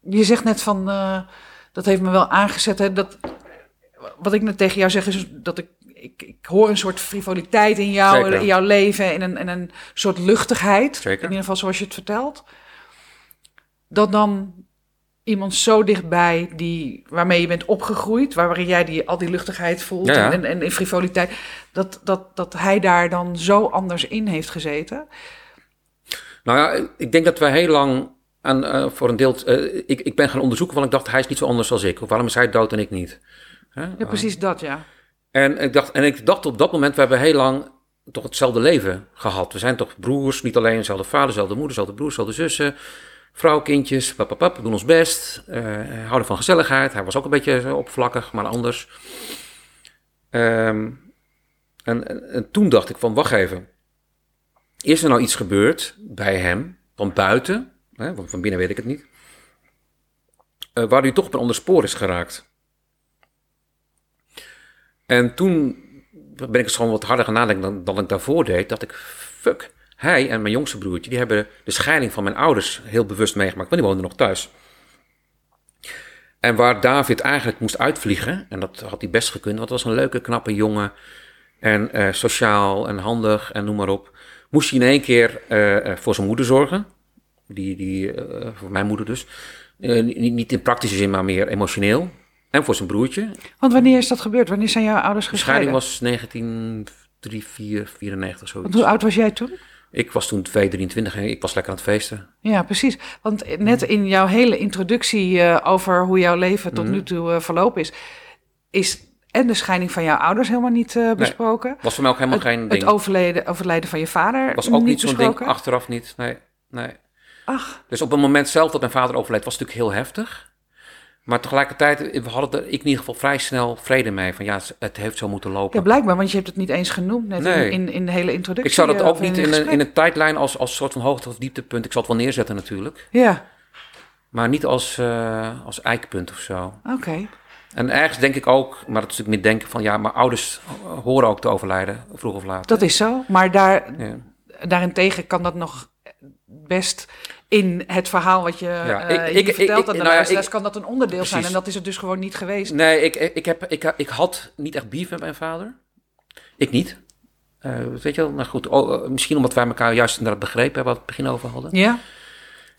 Je zegt net van. eh, dat heeft me wel aangezet. Hè, dat, wat ik net tegen jou zeg is dat ik. Ik, ik hoor een soort frivoliteit in, jou, Zeker. in jouw leven. En een, en een soort luchtigheid. Zeker. In ieder geval zoals je het vertelt. Dat dan iemand zo dichtbij die, waarmee je bent opgegroeid, waarin jij die, al die luchtigheid voelt Ja, ja. En, en, en frivoliteit, dat, dat, dat hij daar dan zo anders in heeft gezeten. Nou ja, ik denk dat wij heel lang aan, eh, voor een deel... eh, ik, ik ben gaan onderzoeken, want ik dacht, hij is niet zo anders als ik. Of waarom is hij dood en ik niet? Ja, precies dat, ja. En ik, dacht, en ik dacht op dat moment, we hebben heel lang toch hetzelfde leven gehad. We zijn toch broers, niet alleen dezelfde vader, dezelfde moeder, dezelfde broers, dezelfde zussen. Vrouw, kindjes, pap, pap, pap, we doen ons best. eh, houden van gezelligheid. Hij was ook een beetje oppervlakkig, maar anders. Ehm, en, en, en toen dacht ik van, wacht even. Is er nou iets gebeurd bij hem, van buiten, want van binnen weet ik het niet, eh, waar hij toch op een ander spoor is geraakt? En toen ben ik eens gewoon wat harder gaan nadenken dan, dan ik daarvoor deed. Dat ik, fuck, hij en mijn jongste broertje, die hebben de scheiding van mijn ouders heel bewust meegemaakt. Want die woonden nog thuis. En waar David eigenlijk moest uitvliegen, en dat had hij best gekund, want het was een leuke, knappe jongen. En eh, sociaal en handig en noem maar op. Moest hij in één keer eh, voor zijn moeder zorgen. Die, die, eh, voor mijn moeder dus. Eh, niet, niet in praktische zin, maar meer emotioneel. En voor zijn broertje. Want wanneer is dat gebeurd? Wanneer zijn jouw ouders De gescheiden? scheiding was 1994, zoiets. Want hoe oud was jij toen? Ik was toen 2, 23 en ik was lekker aan het feesten. Ja, precies. Want net in jouw hele introductie eh, over hoe jouw leven tot Mhm. nu toe eh, verlopen is, is en de scheiding van jouw ouders helemaal niet besproken. Was voor mij ook helemaal het, geen het ding. overlijden, overlijden van je vader was ook niet zo'n ding, achteraf niet. Nee, nee. Ach, Dus op het moment zelf dat mijn vader overleed, was het natuurlijk heel heftig. Maar tegelijkertijd, we hadden er ik in ieder geval vrij snel vrede mee. Van ja, het heeft zo moeten lopen. ja, blijkbaar, want je hebt het niet eens genoemd net Nee. in, in, in de hele introductie. ik zou dat eh, ook niet in een, in een tijdlijn als, als soort van hoogte- of dieptepunt. Ik zal het wel neerzetten natuurlijk. Ja, Maar niet als, eh, als eikpunt of zo. oké. En ergens denk ik ook, maar dat is natuurlijk meer denken van ja, maar ouders horen ook te overlijden, vroeg of laat. Dat is zo. Maar daar, Ja. daarentegen kan dat nog best in het verhaal wat je Ja, eh, ik- vertelt aan de nou ja, ik- kan dat een onderdeel zijn. En dat is het dus gewoon niet geweest. Nee, ik, ik, heb, ik, ik had niet echt beef met mijn vader. Ik niet. Eh, weet je wel, nou goed, oh, eh, misschien omdat wij elkaar juist inderdaad begrepen hebben, waar we het begin over hadden. Ja?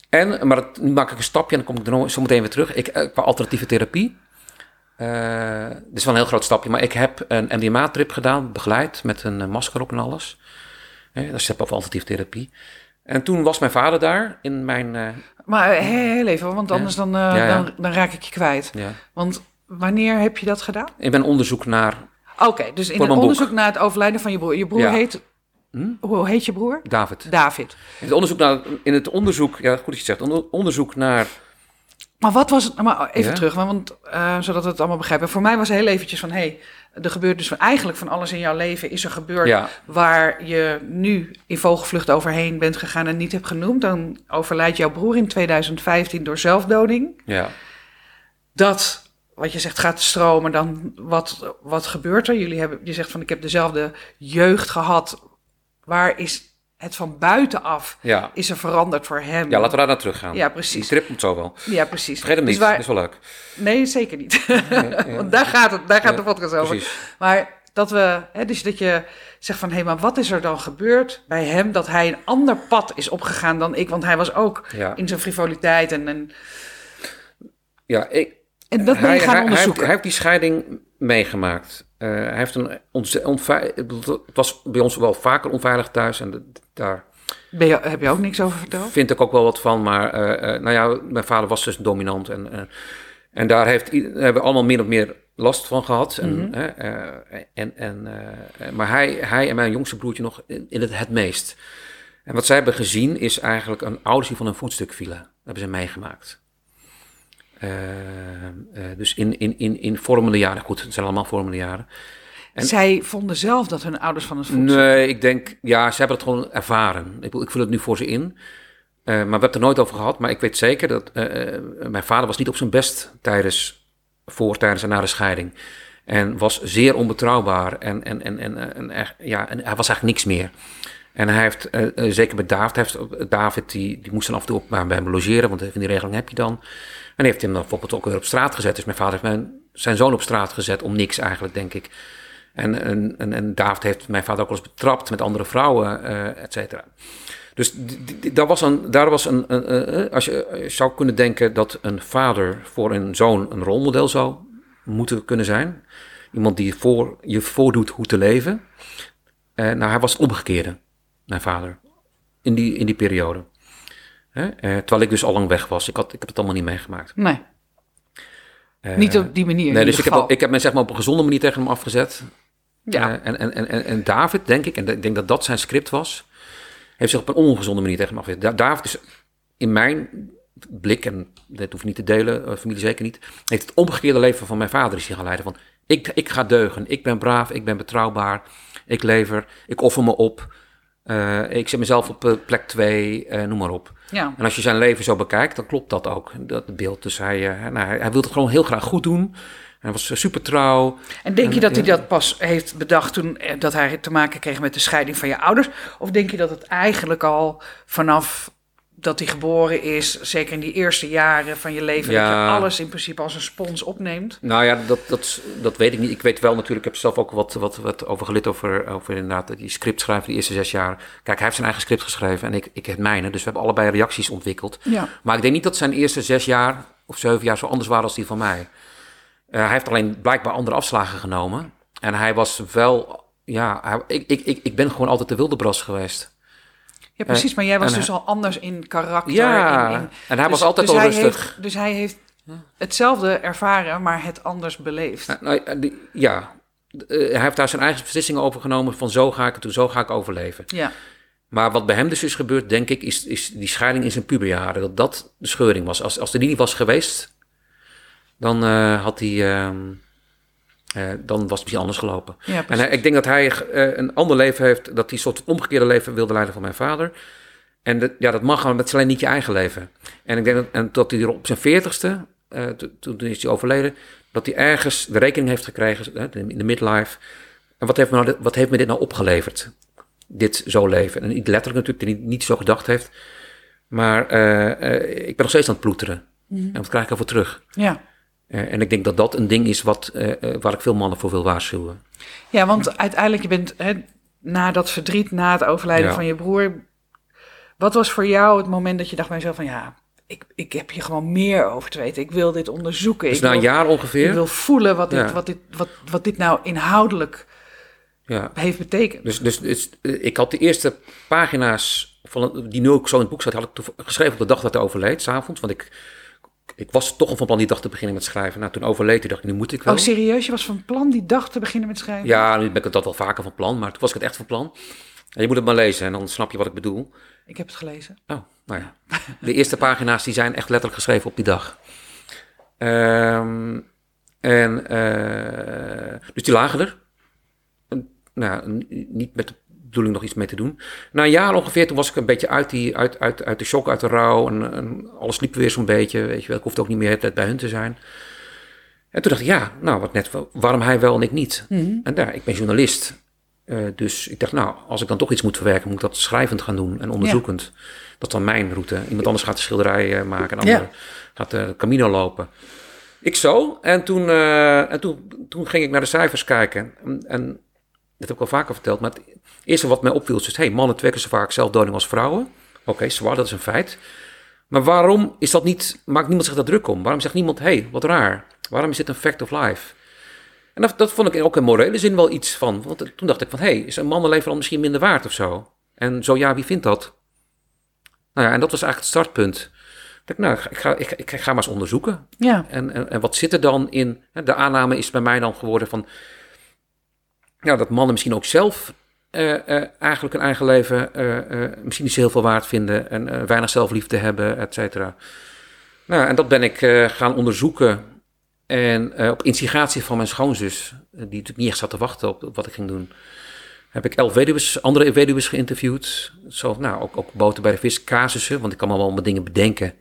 En, maar dat, nu maak ik een stapje en dan kom ik er nog zo meteen weer terug. Ik, qua alternatieve therapie. Uh, dit is wel een heel groot stapje, maar ik heb een MDMA-trip gedaan, begeleid, met een masker op en alles. dat is of alternatieve therapie. En toen was mijn vader daar in mijn... Uh, maar heel even, want anders dan, Dan, dan raak ik je kwijt. Want wanneer heb je dat gedaan? Ik ben onderzoek naar... Oké, dus in het onderzoek naar het overlijden van je broer. Je broer heet... Hm? Hoe heet je broer? David. David. In het onderzoek, naar, in het onderzoek ja, goed dat je zegt, onderzoek naar maar wat was het? Maar even terug, want, uh, zodat we het allemaal begrijpen. Voor mij was heel eventjes van: hé, hey, er gebeurt dus van, eigenlijk van alles in jouw leven is er gebeurd waar je nu in vogelvlucht overheen bent gegaan en niet hebt genoemd. Dan overlijdt jouw broer in 2015 door zelfdoding. Ja. Dat, wat je zegt, gaat stromen. Dan wat, wat gebeurt er? Jullie hebben, je zegt van: ik heb dezelfde jeugd gehad. Waar is het van buitenaf ja. is er veranderd voor hem. Ja, laten we daar naar terug gaan. Ja, precies. Die strip moet zo wel. Ja, precies. Vergeet hem dus niet, dus dat is wel leuk. Nee, zeker niet. Want daar gaat, het, daar gaat de podcast over. Precies. Maar dat we, hè, dus dat je zegt van, hé, hey, maar wat is er dan gebeurd bij hem dat hij een ander pad is opgegaan dan ik? Want hij was ook in zijn frivoliteit en... en ja, ik, en dat ben je gaan onderzoeken. hij heeft die scheiding meegemaakt. Uh, hij heeft een het was bij ons wel vaker onveilig thuis en daar. Ben je, heb je ook niks over verteld? Vind ik ook wel wat van, maar uh, nou ja, mijn vader was dus dominant en, en daar heeft, hebben we allemaal min of meer last van gehad. En, mm -hmm. en, en, maar hij, hij en mijn jongste broertje nog in, in het, het meest. En wat zij hebben gezien is eigenlijk een ouders die van een voetstuk vielen. Dat hebben ze meegemaakt. Eh, eh, dus in, in, in, in vormende jaren, goed, het zijn allemaal vormende jaren. En, Zij vonden zelf dat hun ouders van het voedsel... Nee, ik denk, ja, ze hebben het gewoon ervaren. Ik, ik vul het nu voor ze in. Uh, maar we hebben het er nooit over gehad. Maar ik weet zeker dat mijn vader was niet op zijn best tijdens, voor, tijdens en na de scheiding. En was zeer onbetrouwbaar. En, en, en, en, en, ja, en hij was eigenlijk niks meer. En hij heeft, zeker bij David, heeft, David die, die moest dan af en toe op, bij hem logeren, want van die regeling heb je dan. En heeft hem dan bijvoorbeeld ook weer op straat gezet. Dus mijn vader heeft mijn, zijn zoon op straat gezet om niks eigenlijk, denk ik. En, en, en, David heeft mijn vader ook wel eens betrapt met andere vrouwen, uh, et cetera. Dus daar was een, daar was een, als je zou kunnen denken dat een vader voor een zoon een rolmodel zou moeten kunnen zijn. Iemand die voor, je voordoet hoe te leven. Uh, nou, hij was omgekeerde, mijn vader, in die, in die periode. Hè? Uh, terwijl ik dus al lang weg was. Ik, had, ik heb het allemaal niet meegemaakt. Nee. Uh, niet op die manier. Nee, dus ik heb, ik heb me zeg maar op een gezonde manier tegen hem afgezet. Ja. Uh, en, en, en, en David, denk ik, en ik denk dat dat zijn script was, heeft zich op een ongezonde manier tegen hem afgezet. David is in mijn blik, en dat hoef ik niet te delen, familie zeker niet, heeft het omgekeerde leven van mijn vader is gaan leiden. Van, ik, ik ga deugen, ik ben braaf, ik ben betrouwbaar, ik lever, ik offer me op. Uh, ik zet mezelf op uh, plek 2, uh, noem maar op. Ja. En als je zijn leven zo bekijkt, dan klopt dat ook, dat beeld. Dus hij, nou, hij, hij wilde het gewoon heel graag goed doen. Hij was super trouw. En denk je dat hij dat pas heeft bedacht toen dat hij te maken kreeg met de scheiding van je ouders? Of denk je dat het eigenlijk al vanaf dat hij geboren is, zeker in die eerste jaren van je leven, dat je alles in principe als een spons opneemt? Nou ja, dat, dat, dat weet ik niet. Ik weet wel natuurlijk, ik heb zelf ook wat, wat, wat over gelid over, over inderdaad die script schrijven, die eerste zes jaar. Kijk, hij heeft zijn eigen script geschreven en ik, ik het mijne, dus we hebben allebei reacties ontwikkeld. Ja. Maar ik denk niet dat zijn eerste zes jaar of zeven jaar zo anders waren als die van mij. Uh, hij heeft alleen blijkbaar andere afslagen genomen. En hij was wel, ja, hij, ik, ik, ik, ik ben gewoon altijd de wilde bras geweest. Ja, precies. Maar jij was dus al anders in karakter. Ja, in, en hij was dus- altijd dus al rustig. Heeft, dus hij heeft hetzelfde ervaren, maar het anders beleefd. Nou, ja, eh, hij heeft daar zijn eigen beslissingen over genomen van zo ga ik het zo ga ik overleven. Ja. Maar wat bij hem dus is gebeurd, denk ik, is, is die scheiding in zijn puberjaren. Dat dat de scheuring was. Als, als er die niet was geweest, dan uh, had hij... Uh, uh, dan was het misschien anders gelopen. Ja, en ik denk dat hij uh, een ander leven heeft, dat hij een soort omgekeerde leven wilde leiden van mijn vader. En dat, ja, dat mag gewoon, dat is alleen niet je eigen leven. En ik denk dat, en dat hij er op zijn veertigste, toen is hij overleden, dat hij ergens de rekening heeft gekregen in de midlife. En wat heeft, me nou, wat heeft me dit nou opgeleverd? Dit zo leven. En niet letterlijk natuurlijk, dat hij niet zo gedacht heeft. Maar ik ben nog steeds aan het ploeteren. Mm. En wat krijg ik ervoor terug? Ja. Uh, en ik denk dat dat een ding is wat, uh, waar ik veel mannen voor wil waarschuwen. Ja, want uiteindelijk, je bent hè, na dat verdriet, na het overlijden van je broer. Wat was voor jou het moment dat je dacht bij jezelf van ja, ik, ik heb hier gewoon meer over te weten. Ik wil dit onderzoeken. Dus ik na een wil, jaar ongeveer. Ik wil voelen wat dit, Ja. wat dit, wat, wat dit nou inhoudelijk Ja. heeft betekend. Dus, dus, dus, eh, ik had de eerste pagina's van die nu ook zo in het boek staat, had ik geschreven op de dag dat hij overleed, s'avonds. Want ik, ik was toch al van plan die dag te beginnen met schrijven. Nou, toen overleed hij, dacht ik, nu moet ik wel. Oh, serieus? Je was van plan die dag te beginnen met schrijven? Ja, nu ben ik dat wel vaker van plan, maar toen was ik het echt van plan. En je moet het maar lezen en dan snap je wat ik bedoel. Ik heb het gelezen. Oh, nou ja. De eerste pagina's die zijn echt letterlijk geschreven op die dag. Ehm, en, eh, dus die lagen er. En, nou, niet met de bedoeling nog iets mee te doen. Na een jaar ongeveer, toen was ik een beetje uit, die, uit, uit, uit de shock, uit de rouw. En, en alles liep weer zo'n beetje, weet je wel. Ik hoefde ook niet meer tijd bij hun te zijn. En toen dacht ik, ja, nou, wat net, waarom hij wel en ik niet? En daar, ik ben journalist. Eh, dus ik dacht, nou, als ik dan toch iets moet verwerken, moet ik dat schrijvend gaan doen en onderzoekend. Dat is dan mijn route. Iemand anders gaat de schilderij eh, maken, een Ja. ander gaat de Camino lopen. Ik zo. En toen, eh, en toen, toen ging ik naar de cijfers kijken. En, en dat heb ik al vaker verteld. Maar het eerste wat mij opviel is, dus, hey, mannen twee keer zo vaak zelfdoding als vrouwen. Oké, zwaar, dat is een feit. Maar waarom is dat niet, maakt niemand zich daar druk om? Waarom zegt niemand, hey, wat raar. Waarom is dit een fact of life? En dat, dat vond ik ook in morele zin wel iets van. Want toen dacht ik van, hé, hey, is een mannenleven dan misschien minder waard of zo? En zo ja, wie vindt dat? Nou ja, en dat was eigenlijk het startpunt. Ik nou, ik ga, ik, ik ga maar eens onderzoeken. Ja. En, en, en wat zit er dan in? De aanname is bij mij dan geworden van... Ja, dat mannen misschien ook zelf eh, eh, eigenlijk hun eigen leven eh, misschien niet zo heel veel waard vinden... en weinig zelfliefde hebben, et cetera. Nou, en dat ben ik gaan onderzoeken. En op instigatie van mijn schoonzus, die natuurlijk niet echt zat te wachten op, op wat ik ging doen... heb ik elf weduws, andere weduws geïnterviewd. Zo, nou, ook, ook boten bij de vis, casussen, want ik kan wat dingen bedenken...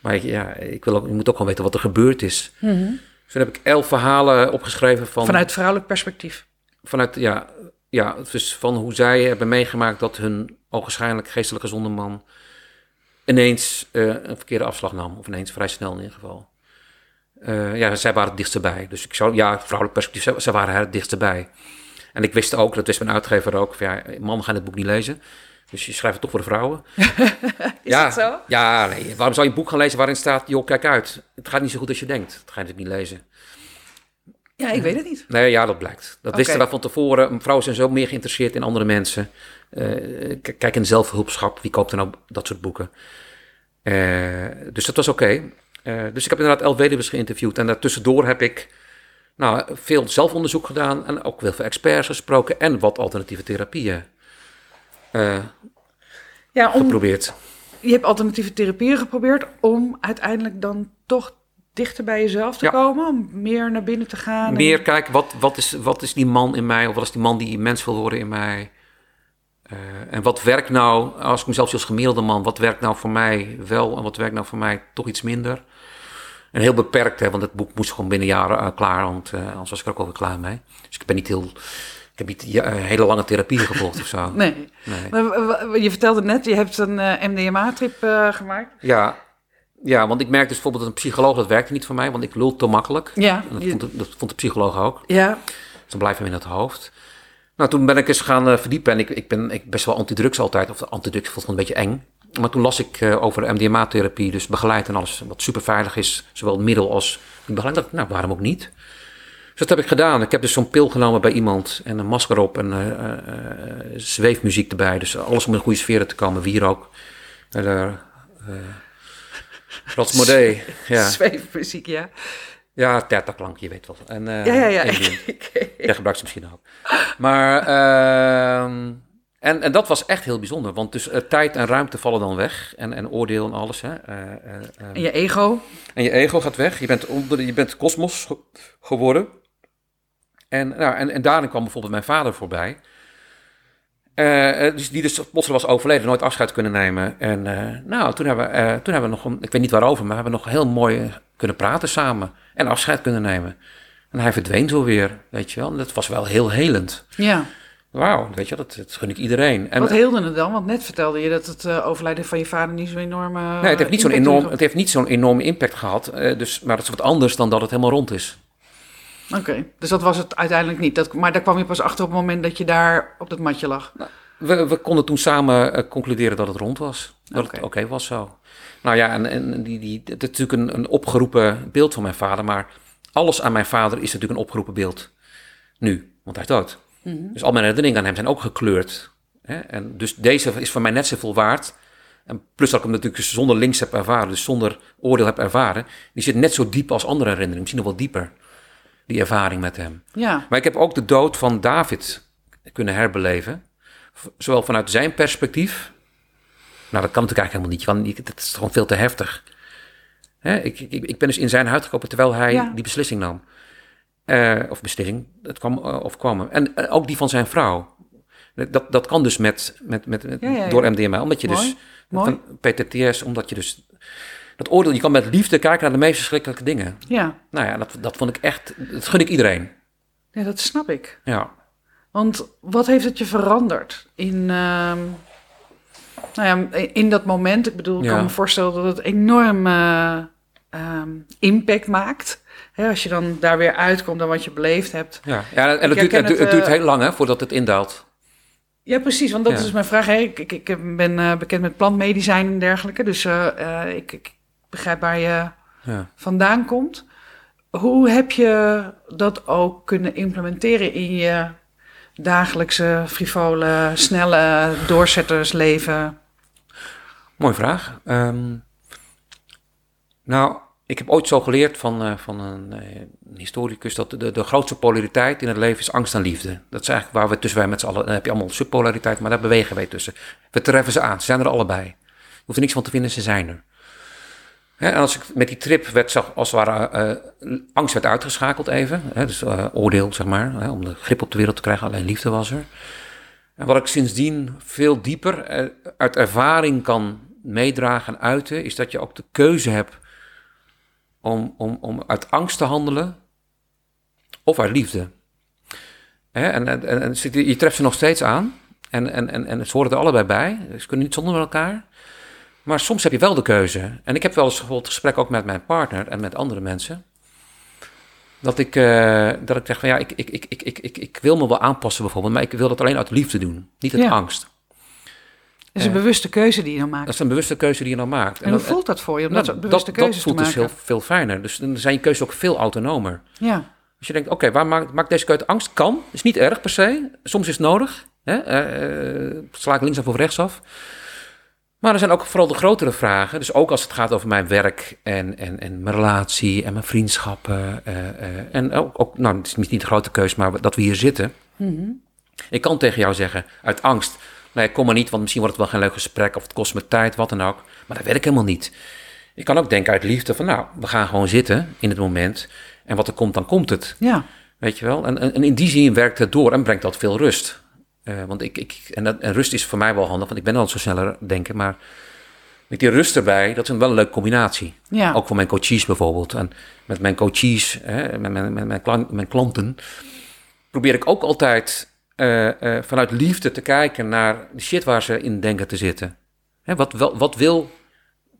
Maar ik- ja, ik, wil ook, ik moet ook gewoon weten wat er gebeurd is. Dus toen heb ik elf verhalen opgeschreven van... Vanuit vrouwelijk perspectief. Vanuit ja, ja, dus van hoe zij hebben meegemaakt dat hun ogenschijnlijk geestelijk gezonde man ineens eh, een verkeerde afslag nam. Of ineens vrij snel in ieder geval. Eh, ja, zij waren het dichtst bij. Dus ik zou, ja, vrouwelijk perspectief, zij, zij waren er het dichtst bij. En ik wist ook, dat wist mijn uitgever ook, van, ja, mannen gaan het boek niet lezen. Dus je schrijft het toch voor de vrouwen. Is ja, dat zo? Ja, nee. Waarom zou je een boek gaan lezen waarin staat, joh, kijk uit. Het gaat niet zo goed als je denkt. Dat ga je natuurlijk niet lezen. Ja, ik weet het niet. Nee, ja, dat blijkt. Dat wisten Oké. wij van tevoren. Vrouwen zijn zo meer geïnteresseerd in andere mensen. Eh, kijk in zelfhulpschap. Wie koopt er nou dat soort boeken? Eh, dus dat was oké. Eh, dus ik heb inderdaad elf weduws geïnterviewd. En daartussendoor heb ik nou, veel zelfonderzoek gedaan. En ook heel veel experts gesproken. En wat alternatieve therapieën Ja, om, geprobeerd. je hebt alternatieve therapieën geprobeerd om uiteindelijk dan toch dichter bij jezelf te Ja. komen. Om meer naar binnen te gaan. en- Meer kijken, wat, wat, is, wat is die man in mij? Of wat is die man die mens wil worden in mij? Eh, en wat werkt nou, als ik mezelf zie als gemiddelde man, wat werkt nou voor mij wel en wat werkt nou voor mij toch iets minder? En heel beperkt, hè, want het boek moest gewoon binnen jaren eh, klaar, want eh, anders was ik er ook alweer klaar mee. Dus ik ben niet heel, ik heb niet ja, hele lange therapie gevolgd of zo. Nee. Maar je vertelde net, je hebt een MDMA-trip gemaakt. Ja, ja, want ik merkte dus bijvoorbeeld dat een psycholoog, dat werkte niet voor mij, want ik lul te makkelijk. Ja, En dat, vond de, dat vond de psycholoog ook. Ja, Dus dan blijft hem in het hoofd. Nou, toen ben ik eens gaan eh, verdiepen. En ik, ik ben ik best wel antidrugs altijd. Of antidrugs vond ik een beetje eng. Maar toen las ik eh, over MDMA-therapie. Dus begeleid en alles wat super veilig is. Zowel het middel als begeleid. dacht nou, waarom ook niet? Dus dat heb ik gedaan. Ik heb dus zo'n pil genomen bij iemand. En een masker op. En eh, zweefmuziek erbij. Dus alles om in een goede sfeer te komen. Wierook. En uh, Rotsmodee. Ja, zweefmuziek, ja. ja tertaklank, je weet wel. En, eh, Ja, ja, ja. Jij gebruikt ze misschien ook. Maar, ehm, en, en dat was echt heel bijzonder. Want dus eh, tijd en ruimte vallen dan weg. En, en oordeel en alles. Hè. Eh, eh, eh. en je ego. En je ego gaat weg. Je bent, onder, je bent kosmos ge- geworden. En, nou, en, en daarin kwam bijvoorbeeld mijn vader voorbij. Eh, dus die dus plotseling was overleden, nooit afscheid kunnen nemen. En eh, nou, toen hebben, we, toen hebben we nog, ik weet niet waarover, maar we hebben nog heel mooi kunnen praten samen. En afscheid kunnen nemen. En hij verdween zo weer, weet je wel. En dat was wel heel helend. Ja. Wauw, weet je, dat, dat gun ik iedereen. En, Wat heelde het dan? Want net vertelde je dat het overlijden van je vader niet zo'n enorme... nee, het heeft niet zo'n enorm, het heeft niet zo'n enorme impact gehad. eh, dus, maar dat is wat anders dan dat het helemaal rond is. Oké, dus dat was het uiteindelijk niet. Dat, maar daar kwam je pas achter op het moment dat je daar op dat matje lag. we, we konden toen samen eh, concluderen dat het rond was. Dat Oké. het oké was zo. Nou ja, en, en die, die, het is natuurlijk een, een opgeroepen beeld van mijn vader. Maar alles aan mijn vader is natuurlijk een opgeroepen beeld. Nu, want hij is dood. Dus al mijn herinneringen aan hem zijn ook gekleurd. Hè? En dus deze is voor mij net zoveel waard. En plus dat ik hem natuurlijk zonder links heb ervaren, dus zonder oordeel heb ervaren. Die zit net zo diep als andere herinneringen, misschien nog wel dieper. Die ervaring met hem. Ja, Maar ik heb ook de dood van David kunnen herbeleven. Zowel vanuit zijn perspectief. Nou, dat kan natuurlijk eigenlijk helemaal niet. Niet- dat is gewoon veel te heftig. Hè, ik, ik, ik ben dus in zijn huid gekomen terwijl hij Ja. die beslissing nam. Eh, of beslissing, het kwam, eh, of kwam. En ook die van zijn vrouw. Dat, dat kan dus met, met, met, met- Ja, ja, ja. door MDMA. Omdat je Mooi, dus, mooi. van PTTS, omdat je dus... Dat oordeel, je kan met liefde kijken naar de meest verschrikkelijke dingen. ja. Nou ja, dat, dat vond ik echt, dat gun ik iedereen. ja dat snap ik. Ja. Want wat heeft het je veranderd in, ehm, nou ja, in dat moment? Ik bedoel, ik Ja. kan me voorstellen dat het enorm eh, ehm, impact maakt. Hè, als je dan daar weer uitkomt dan wat je beleefd hebt. Ja, ja en het duurt, het, du- het, het duurt eh, heel lang hè, voordat het indaalt. Ja, precies, want dat Ja. is mijn vraag. Hè. Ik, ik, ik ben eh, bekend met plantmedicijn en dergelijke, dus ik, ik begrijp waar je Ja. vandaan komt. Hoe heb je dat ook kunnen implementeren in je dagelijkse, frivole, snelle doorzettersleven? Mooie vraag. Ehm, nou, ik heb ooit zo geleerd van, eh, van een, eh, historicus dat de, de grootste polariteit in het leven is angst en liefde. Dat is eigenlijk waar we tussen wij met z'n allen, dan heb je allemaal subpolariteit, maar daar bewegen wij tussen. We treffen ze aan, ze zijn er allebei. Je hoeft er niks van te vinden, ze zijn er. En als ik met die trip werd, zag, als het ware, eh, angst werd uitgeschakeld even. Dus eh, oordeel, zeg maar, om de grip op de wereld te krijgen, alleen liefde was er. En wat ik sindsdien veel dieper eh, uit ervaring kan meedragen en uiten, is dat je ook de keuze hebt om, om, om uit angst te handelen of uit liefde. En, en, en, je treft ze nog steeds aan en, en, en, en ze horen er allebei bij. Ze kunnen niet zonder elkaar. Maar soms heb je wel de keuze. En ik heb wel eens bijvoorbeeld gesprek ook met mijn partner en met andere mensen. Dat ik, eh, dat ik zeg van ja, ik, ik, ik, ik, ik, ik, wil me wel aanpassen bijvoorbeeld, maar ik wil dat alleen uit liefde doen, niet uit Ja. angst. Dat is een bewuste keuze die je dan maakt. Dat is een bewuste keuze die je dan maakt. En hoe dat- voelt dat voor je om nou, dat, bewuste keuzes dat voelt dus heel veel fijner. Dus dan zijn je keuzes ook veel autonomer. Ja, Als je denkt, oké, waar maakt, maakt deze keuze angst? Kan, is niet erg per se. Soms is het nodig. Hè? eh, eh, sla ik linksaf of rechtsaf. Maar er zijn ook vooral de grotere vragen. Dus ook als het gaat over mijn werk en, en, en mijn relatie en mijn vriendschappen. eh, eh, en ook, ook, nou, het is niet de grote keus, maar dat we hier zitten. Ik kan tegen jou zeggen, uit angst, nee, kom maar niet, want misschien wordt het wel geen leuk gesprek of het kost me tijd, wat dan ook. Maar dat werkt helemaal niet. Ik kan ook denken uit liefde van, nou, we gaan gewoon zitten in het moment. En wat er komt, dan komt het. ja, Weet je wel? En, en, en in die zin werkt het door en brengt dat veel rust. Eh, want ik, ik, en, dat, en rust is voor mij wel handig, want ik ben al zo sneller denken. Maar met die rust erbij, dat is een wel een leuke combinatie. ja. Ook voor mijn coaches bijvoorbeeld. En met mijn coaches, hè, met mijn, met mijn, klan- mijn klanten, probeer ik ook altijd eh, eh, vanuit liefde te kijken naar de shit waar ze in denken te zitten. Hè, wat, wel, wat wil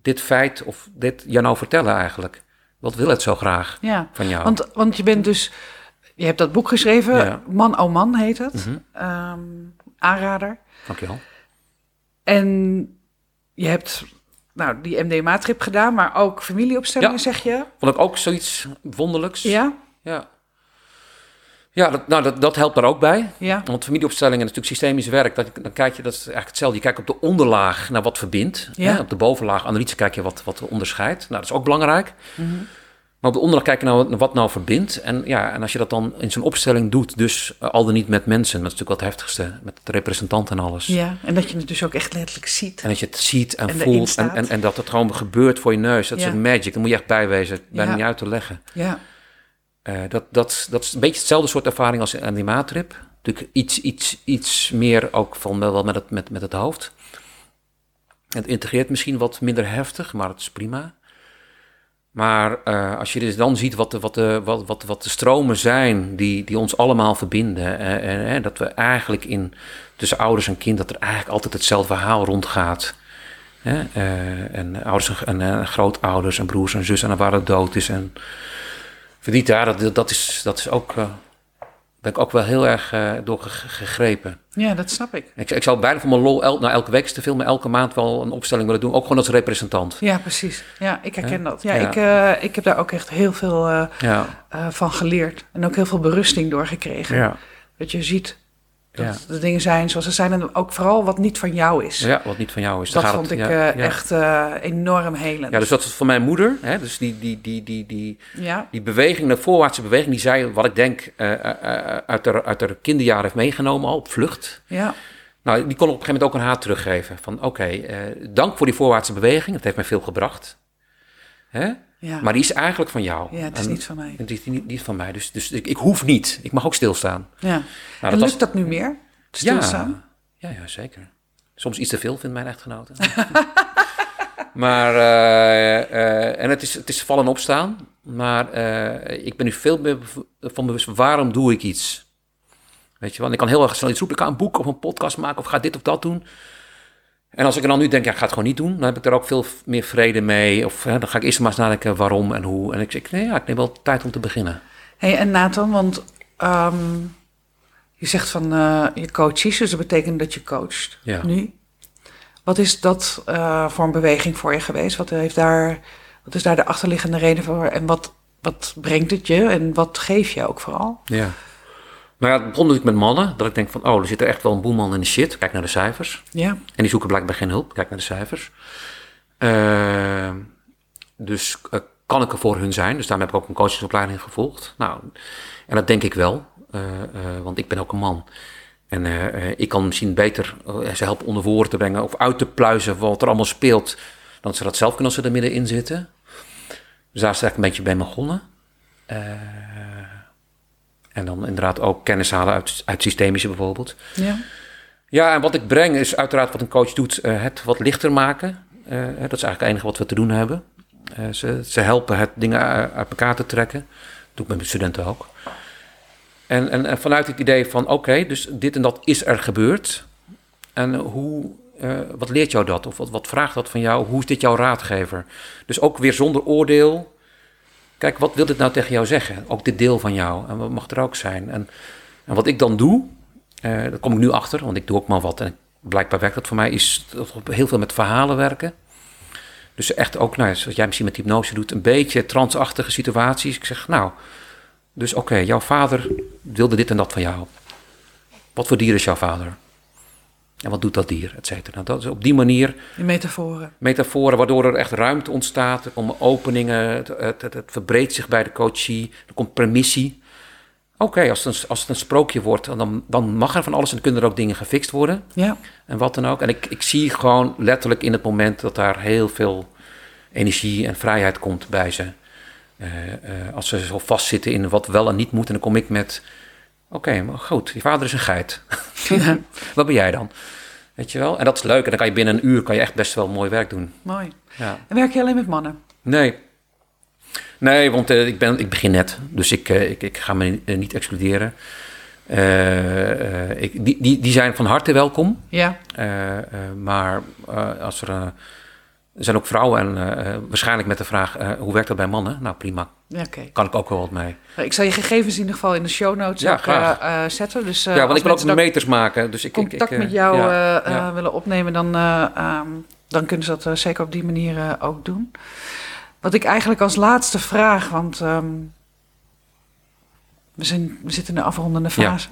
dit feit of dit jou nou vertellen eigenlijk? Wat wil het zo graag ja. van jou? Want, want je bent dus, je hebt dat boek geschreven, Ja. Man oh Man heet het. Ehm, aanrader. Dankjewel. En je hebt nou, die MDMA-trip gedaan, maar ook familieopstellingen, Ja. zeg je? Vond ik ook zoiets wonderlijks. Ja, Ja, ja dat, nou, dat, dat helpt daar ook bij. ja, Want familieopstellingen is natuurlijk systemisch werk. Dat, dan kijk je, dat is eigenlijk hetzelfde. Je kijkt op de onderlaag naar wat verbindt. Ja. Hè? Op de bovenlaag analyse kijk je wat, wat onderscheidt. Nou, dat is ook belangrijk. Mhm. Maar op de onderlaag kijk je nou naar wat nou verbindt. En, ja, en als je dat dan in zo'n opstelling doet, dus eh, al dan niet met mensen, dat is natuurlijk wat heftigste, met de representanten en alles. ja. En dat je het dus ook echt letterlijk ziet. En dat je het ziet en, voelt en, en, en dat het gewoon gebeurt voor je neus. Dat Ja. is een magic, daar moet je echt bijwezen. Bijna Ja. niet uit te leggen. Ja, Eh, dat, dat, dat is een beetje hetzelfde soort ervaring als een MDMA-trip. Natuurlijk iets, iets, iets meer ook van wel met het, met, met het hoofd. Het integreert misschien wat minder heftig, maar het is prima. Maar eh, als je dus dan ziet wat de, wat de, wat, wat, wat de stromen zijn die, die ons allemaal verbinden. en, en dat we eigenlijk in, tussen ouders en kind, dat er eigenlijk altijd hetzelfde verhaal rondgaat. Hè? eh, en ouders en, grootouders en broers en zussen en waar het dood is. En ja, dat, dat, is, dat is ook eh, ben ik ook wel heel erg uh, door gegrepen. Ja, dat snap ik. ik. Ik zou bijna voor mijn lol el, nou, elke week te filmen, elke maand wel een opstelling willen doen. Ook gewoon als representant. Ja, precies. Ja, ik herken dat. Ja, Ik, uh, ik heb daar ook echt heel veel uh, ja. van geleerd. En ook heel veel berusting door gekregen. Ja. Dat je ziet dat de dingen zijn zoals ze zijn. En ook vooral wat niet van jou is. Ja, wat niet van jou is. Dat vond ik uh, echt uh, enorm helend. Ja, dus dat is voor mijn moeder. Hè, dus die, die, die, die, die, die beweging, de voorwaartse beweging, die zij, wat ik denk, uh, uit, haar, uit haar kinderjaren heeft meegenomen al op vlucht. Ja. Nou, die kon op een gegeven moment ook een haar teruggeven. Van oké, okay, dank voor die voorwaartse beweging. Het heeft mij veel gebracht. Hè? Ja. Maar die is eigenlijk van jou. Ja, het is niet van mij. Het is niet, niet van mij. Dus, dus ik, ik, hoef niet. Ik mag ook stilstaan. Ja. Nou, en lukt dat nu meer? Stilstaan? Ja, ja, ja, zeker. Soms iets te veel, vindt mijn echtgenote. maar, uh, uh, en het is, het is vallen opstaan. Maar uh, ik ben nu veel meer van bewust waarom doe ik iets. Weet je wel, en ik kan heel erg snel iets roepen. Ik ga een boek of een podcast maken of ga dit of dat doen. En als ik er dan nu denk, ja, ik ga het gewoon niet doen, dan heb ik er ook veel meer vrede mee. Of hè, dan ga ik eerst maar eens nadenken waarom en hoe. En ik zeg, nee, ja, ik neem wel tijd om te beginnen. hey, en Nathan, want um, je zegt van uh, je coaches, dus dat betekent dat je coacht ja. nu. Wat is dat uh, voor een beweging voor je geweest? Wat, heeft daar, wat is daar de achterliggende reden voor? En wat, wat brengt het je en wat geef je ook vooral? Ja. Nou ja, het begon natuurlijk met mannen. Dat ik denk van, oh, er zit er echt wel een boelman in de shit. Kijk naar de cijfers. Ja. En die zoeken blijkbaar geen hulp. Kijk naar de cijfers. Uh, dus uh, kan ik er voor hun zijn. Dus daarom heb ik ook een coachingsopleiding gevolgd. Nou, en dat denk ik wel. Uh, want ik ben ook een man. En ik kan misschien beter ze helpen onder woorden te brengen. Of uit te pluizen wat er allemaal speelt. Dan ze dat zelf kunnen als ze er middenin zitten. Dus daar is ik een beetje bij begonnen. En dan inderdaad ook kennis halen uit, uit systemische bijvoorbeeld. Ja. Ja, en wat ik breng is uiteraard wat een coach doet, uh, het wat lichter maken. Uh, dat is eigenlijk het enige wat we te doen hebben. Uh, ze, ze helpen het dingen uit elkaar te trekken. Dat doe ik met mijn studenten ook. En, en, en vanuit het idee van, oké, dus dit en dat is er gebeurd. En hoe, wat leert jou dat? Of wat, wat vraagt dat van jou? Hoe is dit jouw raadgever? Dus ook weer zonder oordeel Kijk, wat wil dit nou tegen jou zeggen? Ook dit deel van jou. En wat mag er ook zijn? En, en wat ik dan doe, uh, daar kom ik nu achter, want ik doe ook maar wat. En blijkbaar werkt dat voor mij, is heel veel met verhalen werken. Dus echt ook, nou, zoals jij misschien met hypnose doet, een beetje transachtige situaties. Ik zeg, nou, dus oké, jouw vader wilde dit en dat van jou. Wat voor dier is jouw vader? En wat doet dat dier, et cetera. Nou, dat is op die manier... Metaforen. Metaforen, waardoor er echt ruimte ontstaat. Er komen openingen, het, het, het, het verbreedt zich bij de coachie. Er komt permissie. Oké, als, het een, als het een sprookje wordt, dan, dan mag er van alles... en dan kunnen er ook dingen gefixt worden. Ja. En wat dan ook. En ik, ik zie gewoon letterlijk in het moment... dat daar heel veel energie en vrijheid komt bij ze. Uh, uh, als ze zo vastzitten in wat wel en niet moet... en dan kom ik met Oké, maar goed, je vader is een geit. Wat ben jij dan? Weet je wel? En dat is leuk. En dan kan je binnen een uur kan je echt best wel mooi werk doen. Mooi. Ja. En werk je alleen met mannen? Nee. Nee, want uh, ik, ben, ik begin net. Dus ik, uh, ik, ik ga me niet excluderen. Uh, ik, die, die, die zijn van harte welkom. Ja. maar als er er zijn ook vrouwen en uh, waarschijnlijk met de vraag, uh, hoe werkt dat bij mannen? Nou, prima. Okay. Kan ik ook wel wat mee. Ik zal je gegevens in ieder geval in de show notes ja, ook, uh, zetten. Dus, ja, want ik wil ook meters maken. Dus ik, contact ik, met jou ja, ja. willen opnemen, dan, um, dan kunnen ze dat zeker op die manier ook doen. Wat ik eigenlijk als laatste vraag, want um, we, zijn, we zitten in de afrondende fase.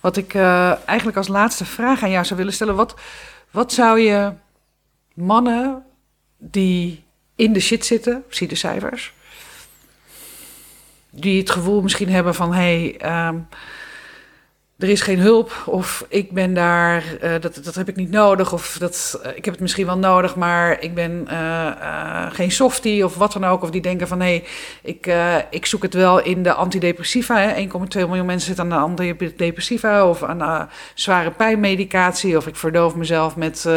Wat ik eigenlijk als laatste vraag aan jou zou willen stellen, wat, wat zou je mannen die in de shit zitten, zie de cijfers, die het gevoel misschien hebben van hé, hey, um, er is geen hulp of ik ben daar, uh, dat, dat heb ik niet nodig of dat, uh, ik heb het misschien wel nodig, maar ik ben uh, geen softie of wat dan ook. Of die denken van hé, ik, ik zoek het wel in de antidepressiva. 1,2 miljoen mensen zitten aan de antidepressiva of aan zware pijnmedicatie of ik verdoof mezelf met,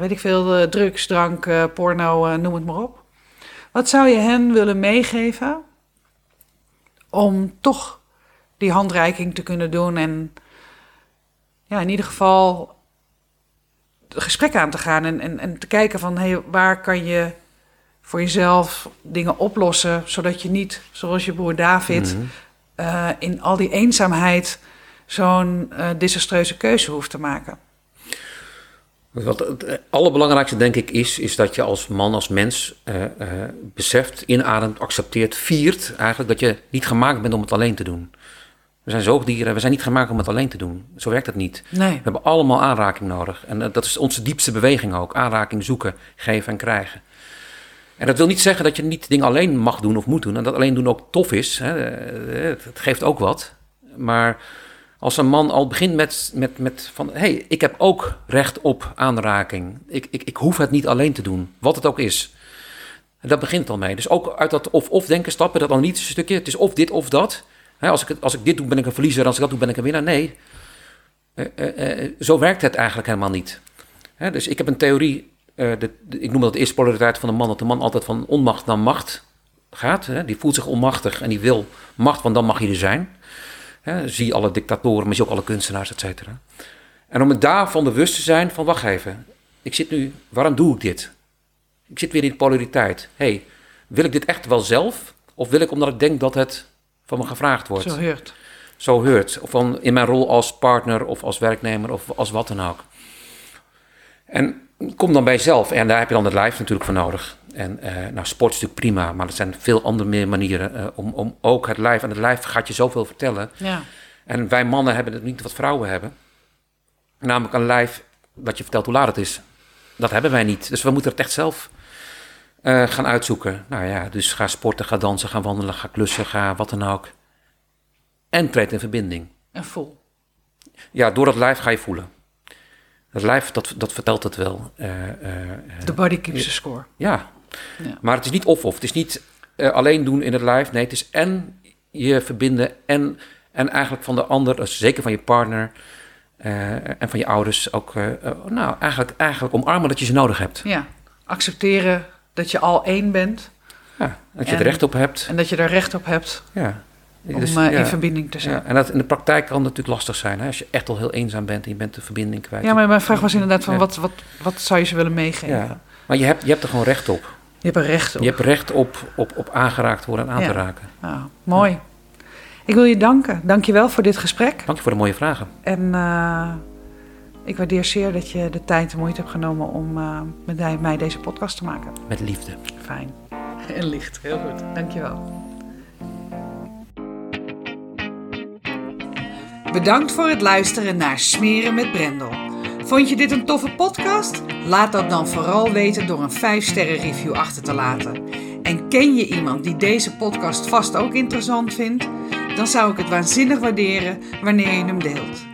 weet ik veel, drugs, drank, porno, noem het maar op. Wat zou je hen willen meegeven om toch die handreiking te kunnen doen. En ja, in ieder geval gesprek aan te gaan en, en, en te kijken van hey, waar kan je voor jezelf dingen oplossen, zodat je niet, zoals je broer David, mhm. eh, in al die eenzaamheid zo'n uh, desastreuze keuze hoeft te maken. Wat het allerbelangrijkste denk ik is, is dat je als man, als mens uh, uh, beseft, inademt, accepteert, viert eigenlijk dat je niet gemaakt bent om het alleen te doen. We zijn zoogdieren, we zijn niet gemaakt om het alleen te doen. Zo werkt het niet. Nee. We hebben allemaal aanraking nodig. En dat is onze diepste beweging ook. Aanraking zoeken, geven en krijgen. En dat wil niet zeggen dat je niet dingen alleen mag doen of moet doen. En dat alleen doen ook tof is. Hè. Het geeft ook wat. Maar als een man al begint met, met, met van... hé, hey, ik heb ook recht op aanraking. Ik, ik, ik hoef het niet alleen te doen, wat het ook is. En dat begint al mee. Dus ook uit dat of-of denken stappen, dat analytische stukje. Het is of dit of dat. Als, ik, als ik dit doe, ben ik een verliezer. Als ik dat doe, ben ik een winnaar. Nee, uh, uh, uh, zo werkt het eigenlijk helemaal niet. dus ik heb een theorie... De, ik noem dat de eerste polariteit van de man... dat de man altijd van onmacht naar macht gaat. die voelt zich onmachtig en die wil macht, want dan mag hij er zijn... Hè, zie alle dictatoren, maar ook alle kunstenaars, et cetera. En om het daarvan bewust te zijn van, wacht even, ik zit nu, waarom doe ik dit? Ik zit weer in polariteit. hey, wil ik dit echt wel zelf? Of wil ik omdat ik denk dat het van me gevraagd wordt? Zo heurt. Zo heurt. Of van in mijn rol als partner of als werknemer of als wat dan ook. En kom dan bij jezelf. En daar heb je dan het lijf natuurlijk voor nodig. En uh, nou, sport is natuurlijk prima, maar er zijn veel andere manieren uh, om, om ook het lijf. En het lijf gaat je zoveel vertellen. Ja. En wij mannen hebben het niet wat vrouwen hebben. Namelijk een lijf dat je vertelt hoe laat het is. Dat hebben wij niet. Dus we moeten het echt zelf uh, gaan uitzoeken. Nou ja, dus ga sporten, ga dansen, ga wandelen, ga klussen, ga wat dan ook. En treed in verbinding. En voel. Ja, door dat lijf ga je voelen. Het lijf, dat, dat vertelt het wel. The body keeps the score. Ja, ja. Maar het is niet of-of. Het is niet alleen doen in het live. Nee, het is en je verbinden en, en eigenlijk van de ander, dus zeker van je partner uh, en van je ouders ook, uh, nou, eigenlijk, eigenlijk omarmen dat je ze nodig hebt. Ja, accepteren dat je al één bent. Ja, dat je en, er recht op hebt. En dat je er recht op hebt. Ja. Om dus, ja, in verbinding te zijn. Ja, en dat in de praktijk kan natuurlijk lastig zijn. Hè? Als je echt al heel eenzaam bent en je bent de verbinding kwijt. Ja, maar mijn vraag was inderdaad van wat, wat, wat zou je ze willen meegeven? Maar je hebt, je hebt er gewoon recht op. Je hebt er recht op. Je hebt recht op, op, op aangeraakt worden en aan ja. te raken. Oh, mooi. Ik wil je danken. Dank je wel voor dit gesprek. Dank je voor de mooie vragen. En uh, ik waardeer zeer dat je de tijd en moeite hebt genomen om uh, met mij deze podcast te maken. Met liefde. Fijn. En licht, heel goed. Dank je wel. Bedankt voor het luisteren naar Smeren met Brendel. Vond je dit een toffe podcast? Laat dat dan vooral weten door een 5-sterren review achter te laten. En ken je iemand die deze podcast vast ook interessant vindt? Dan zou ik het waanzinnig waarderen wanneer je hem deelt.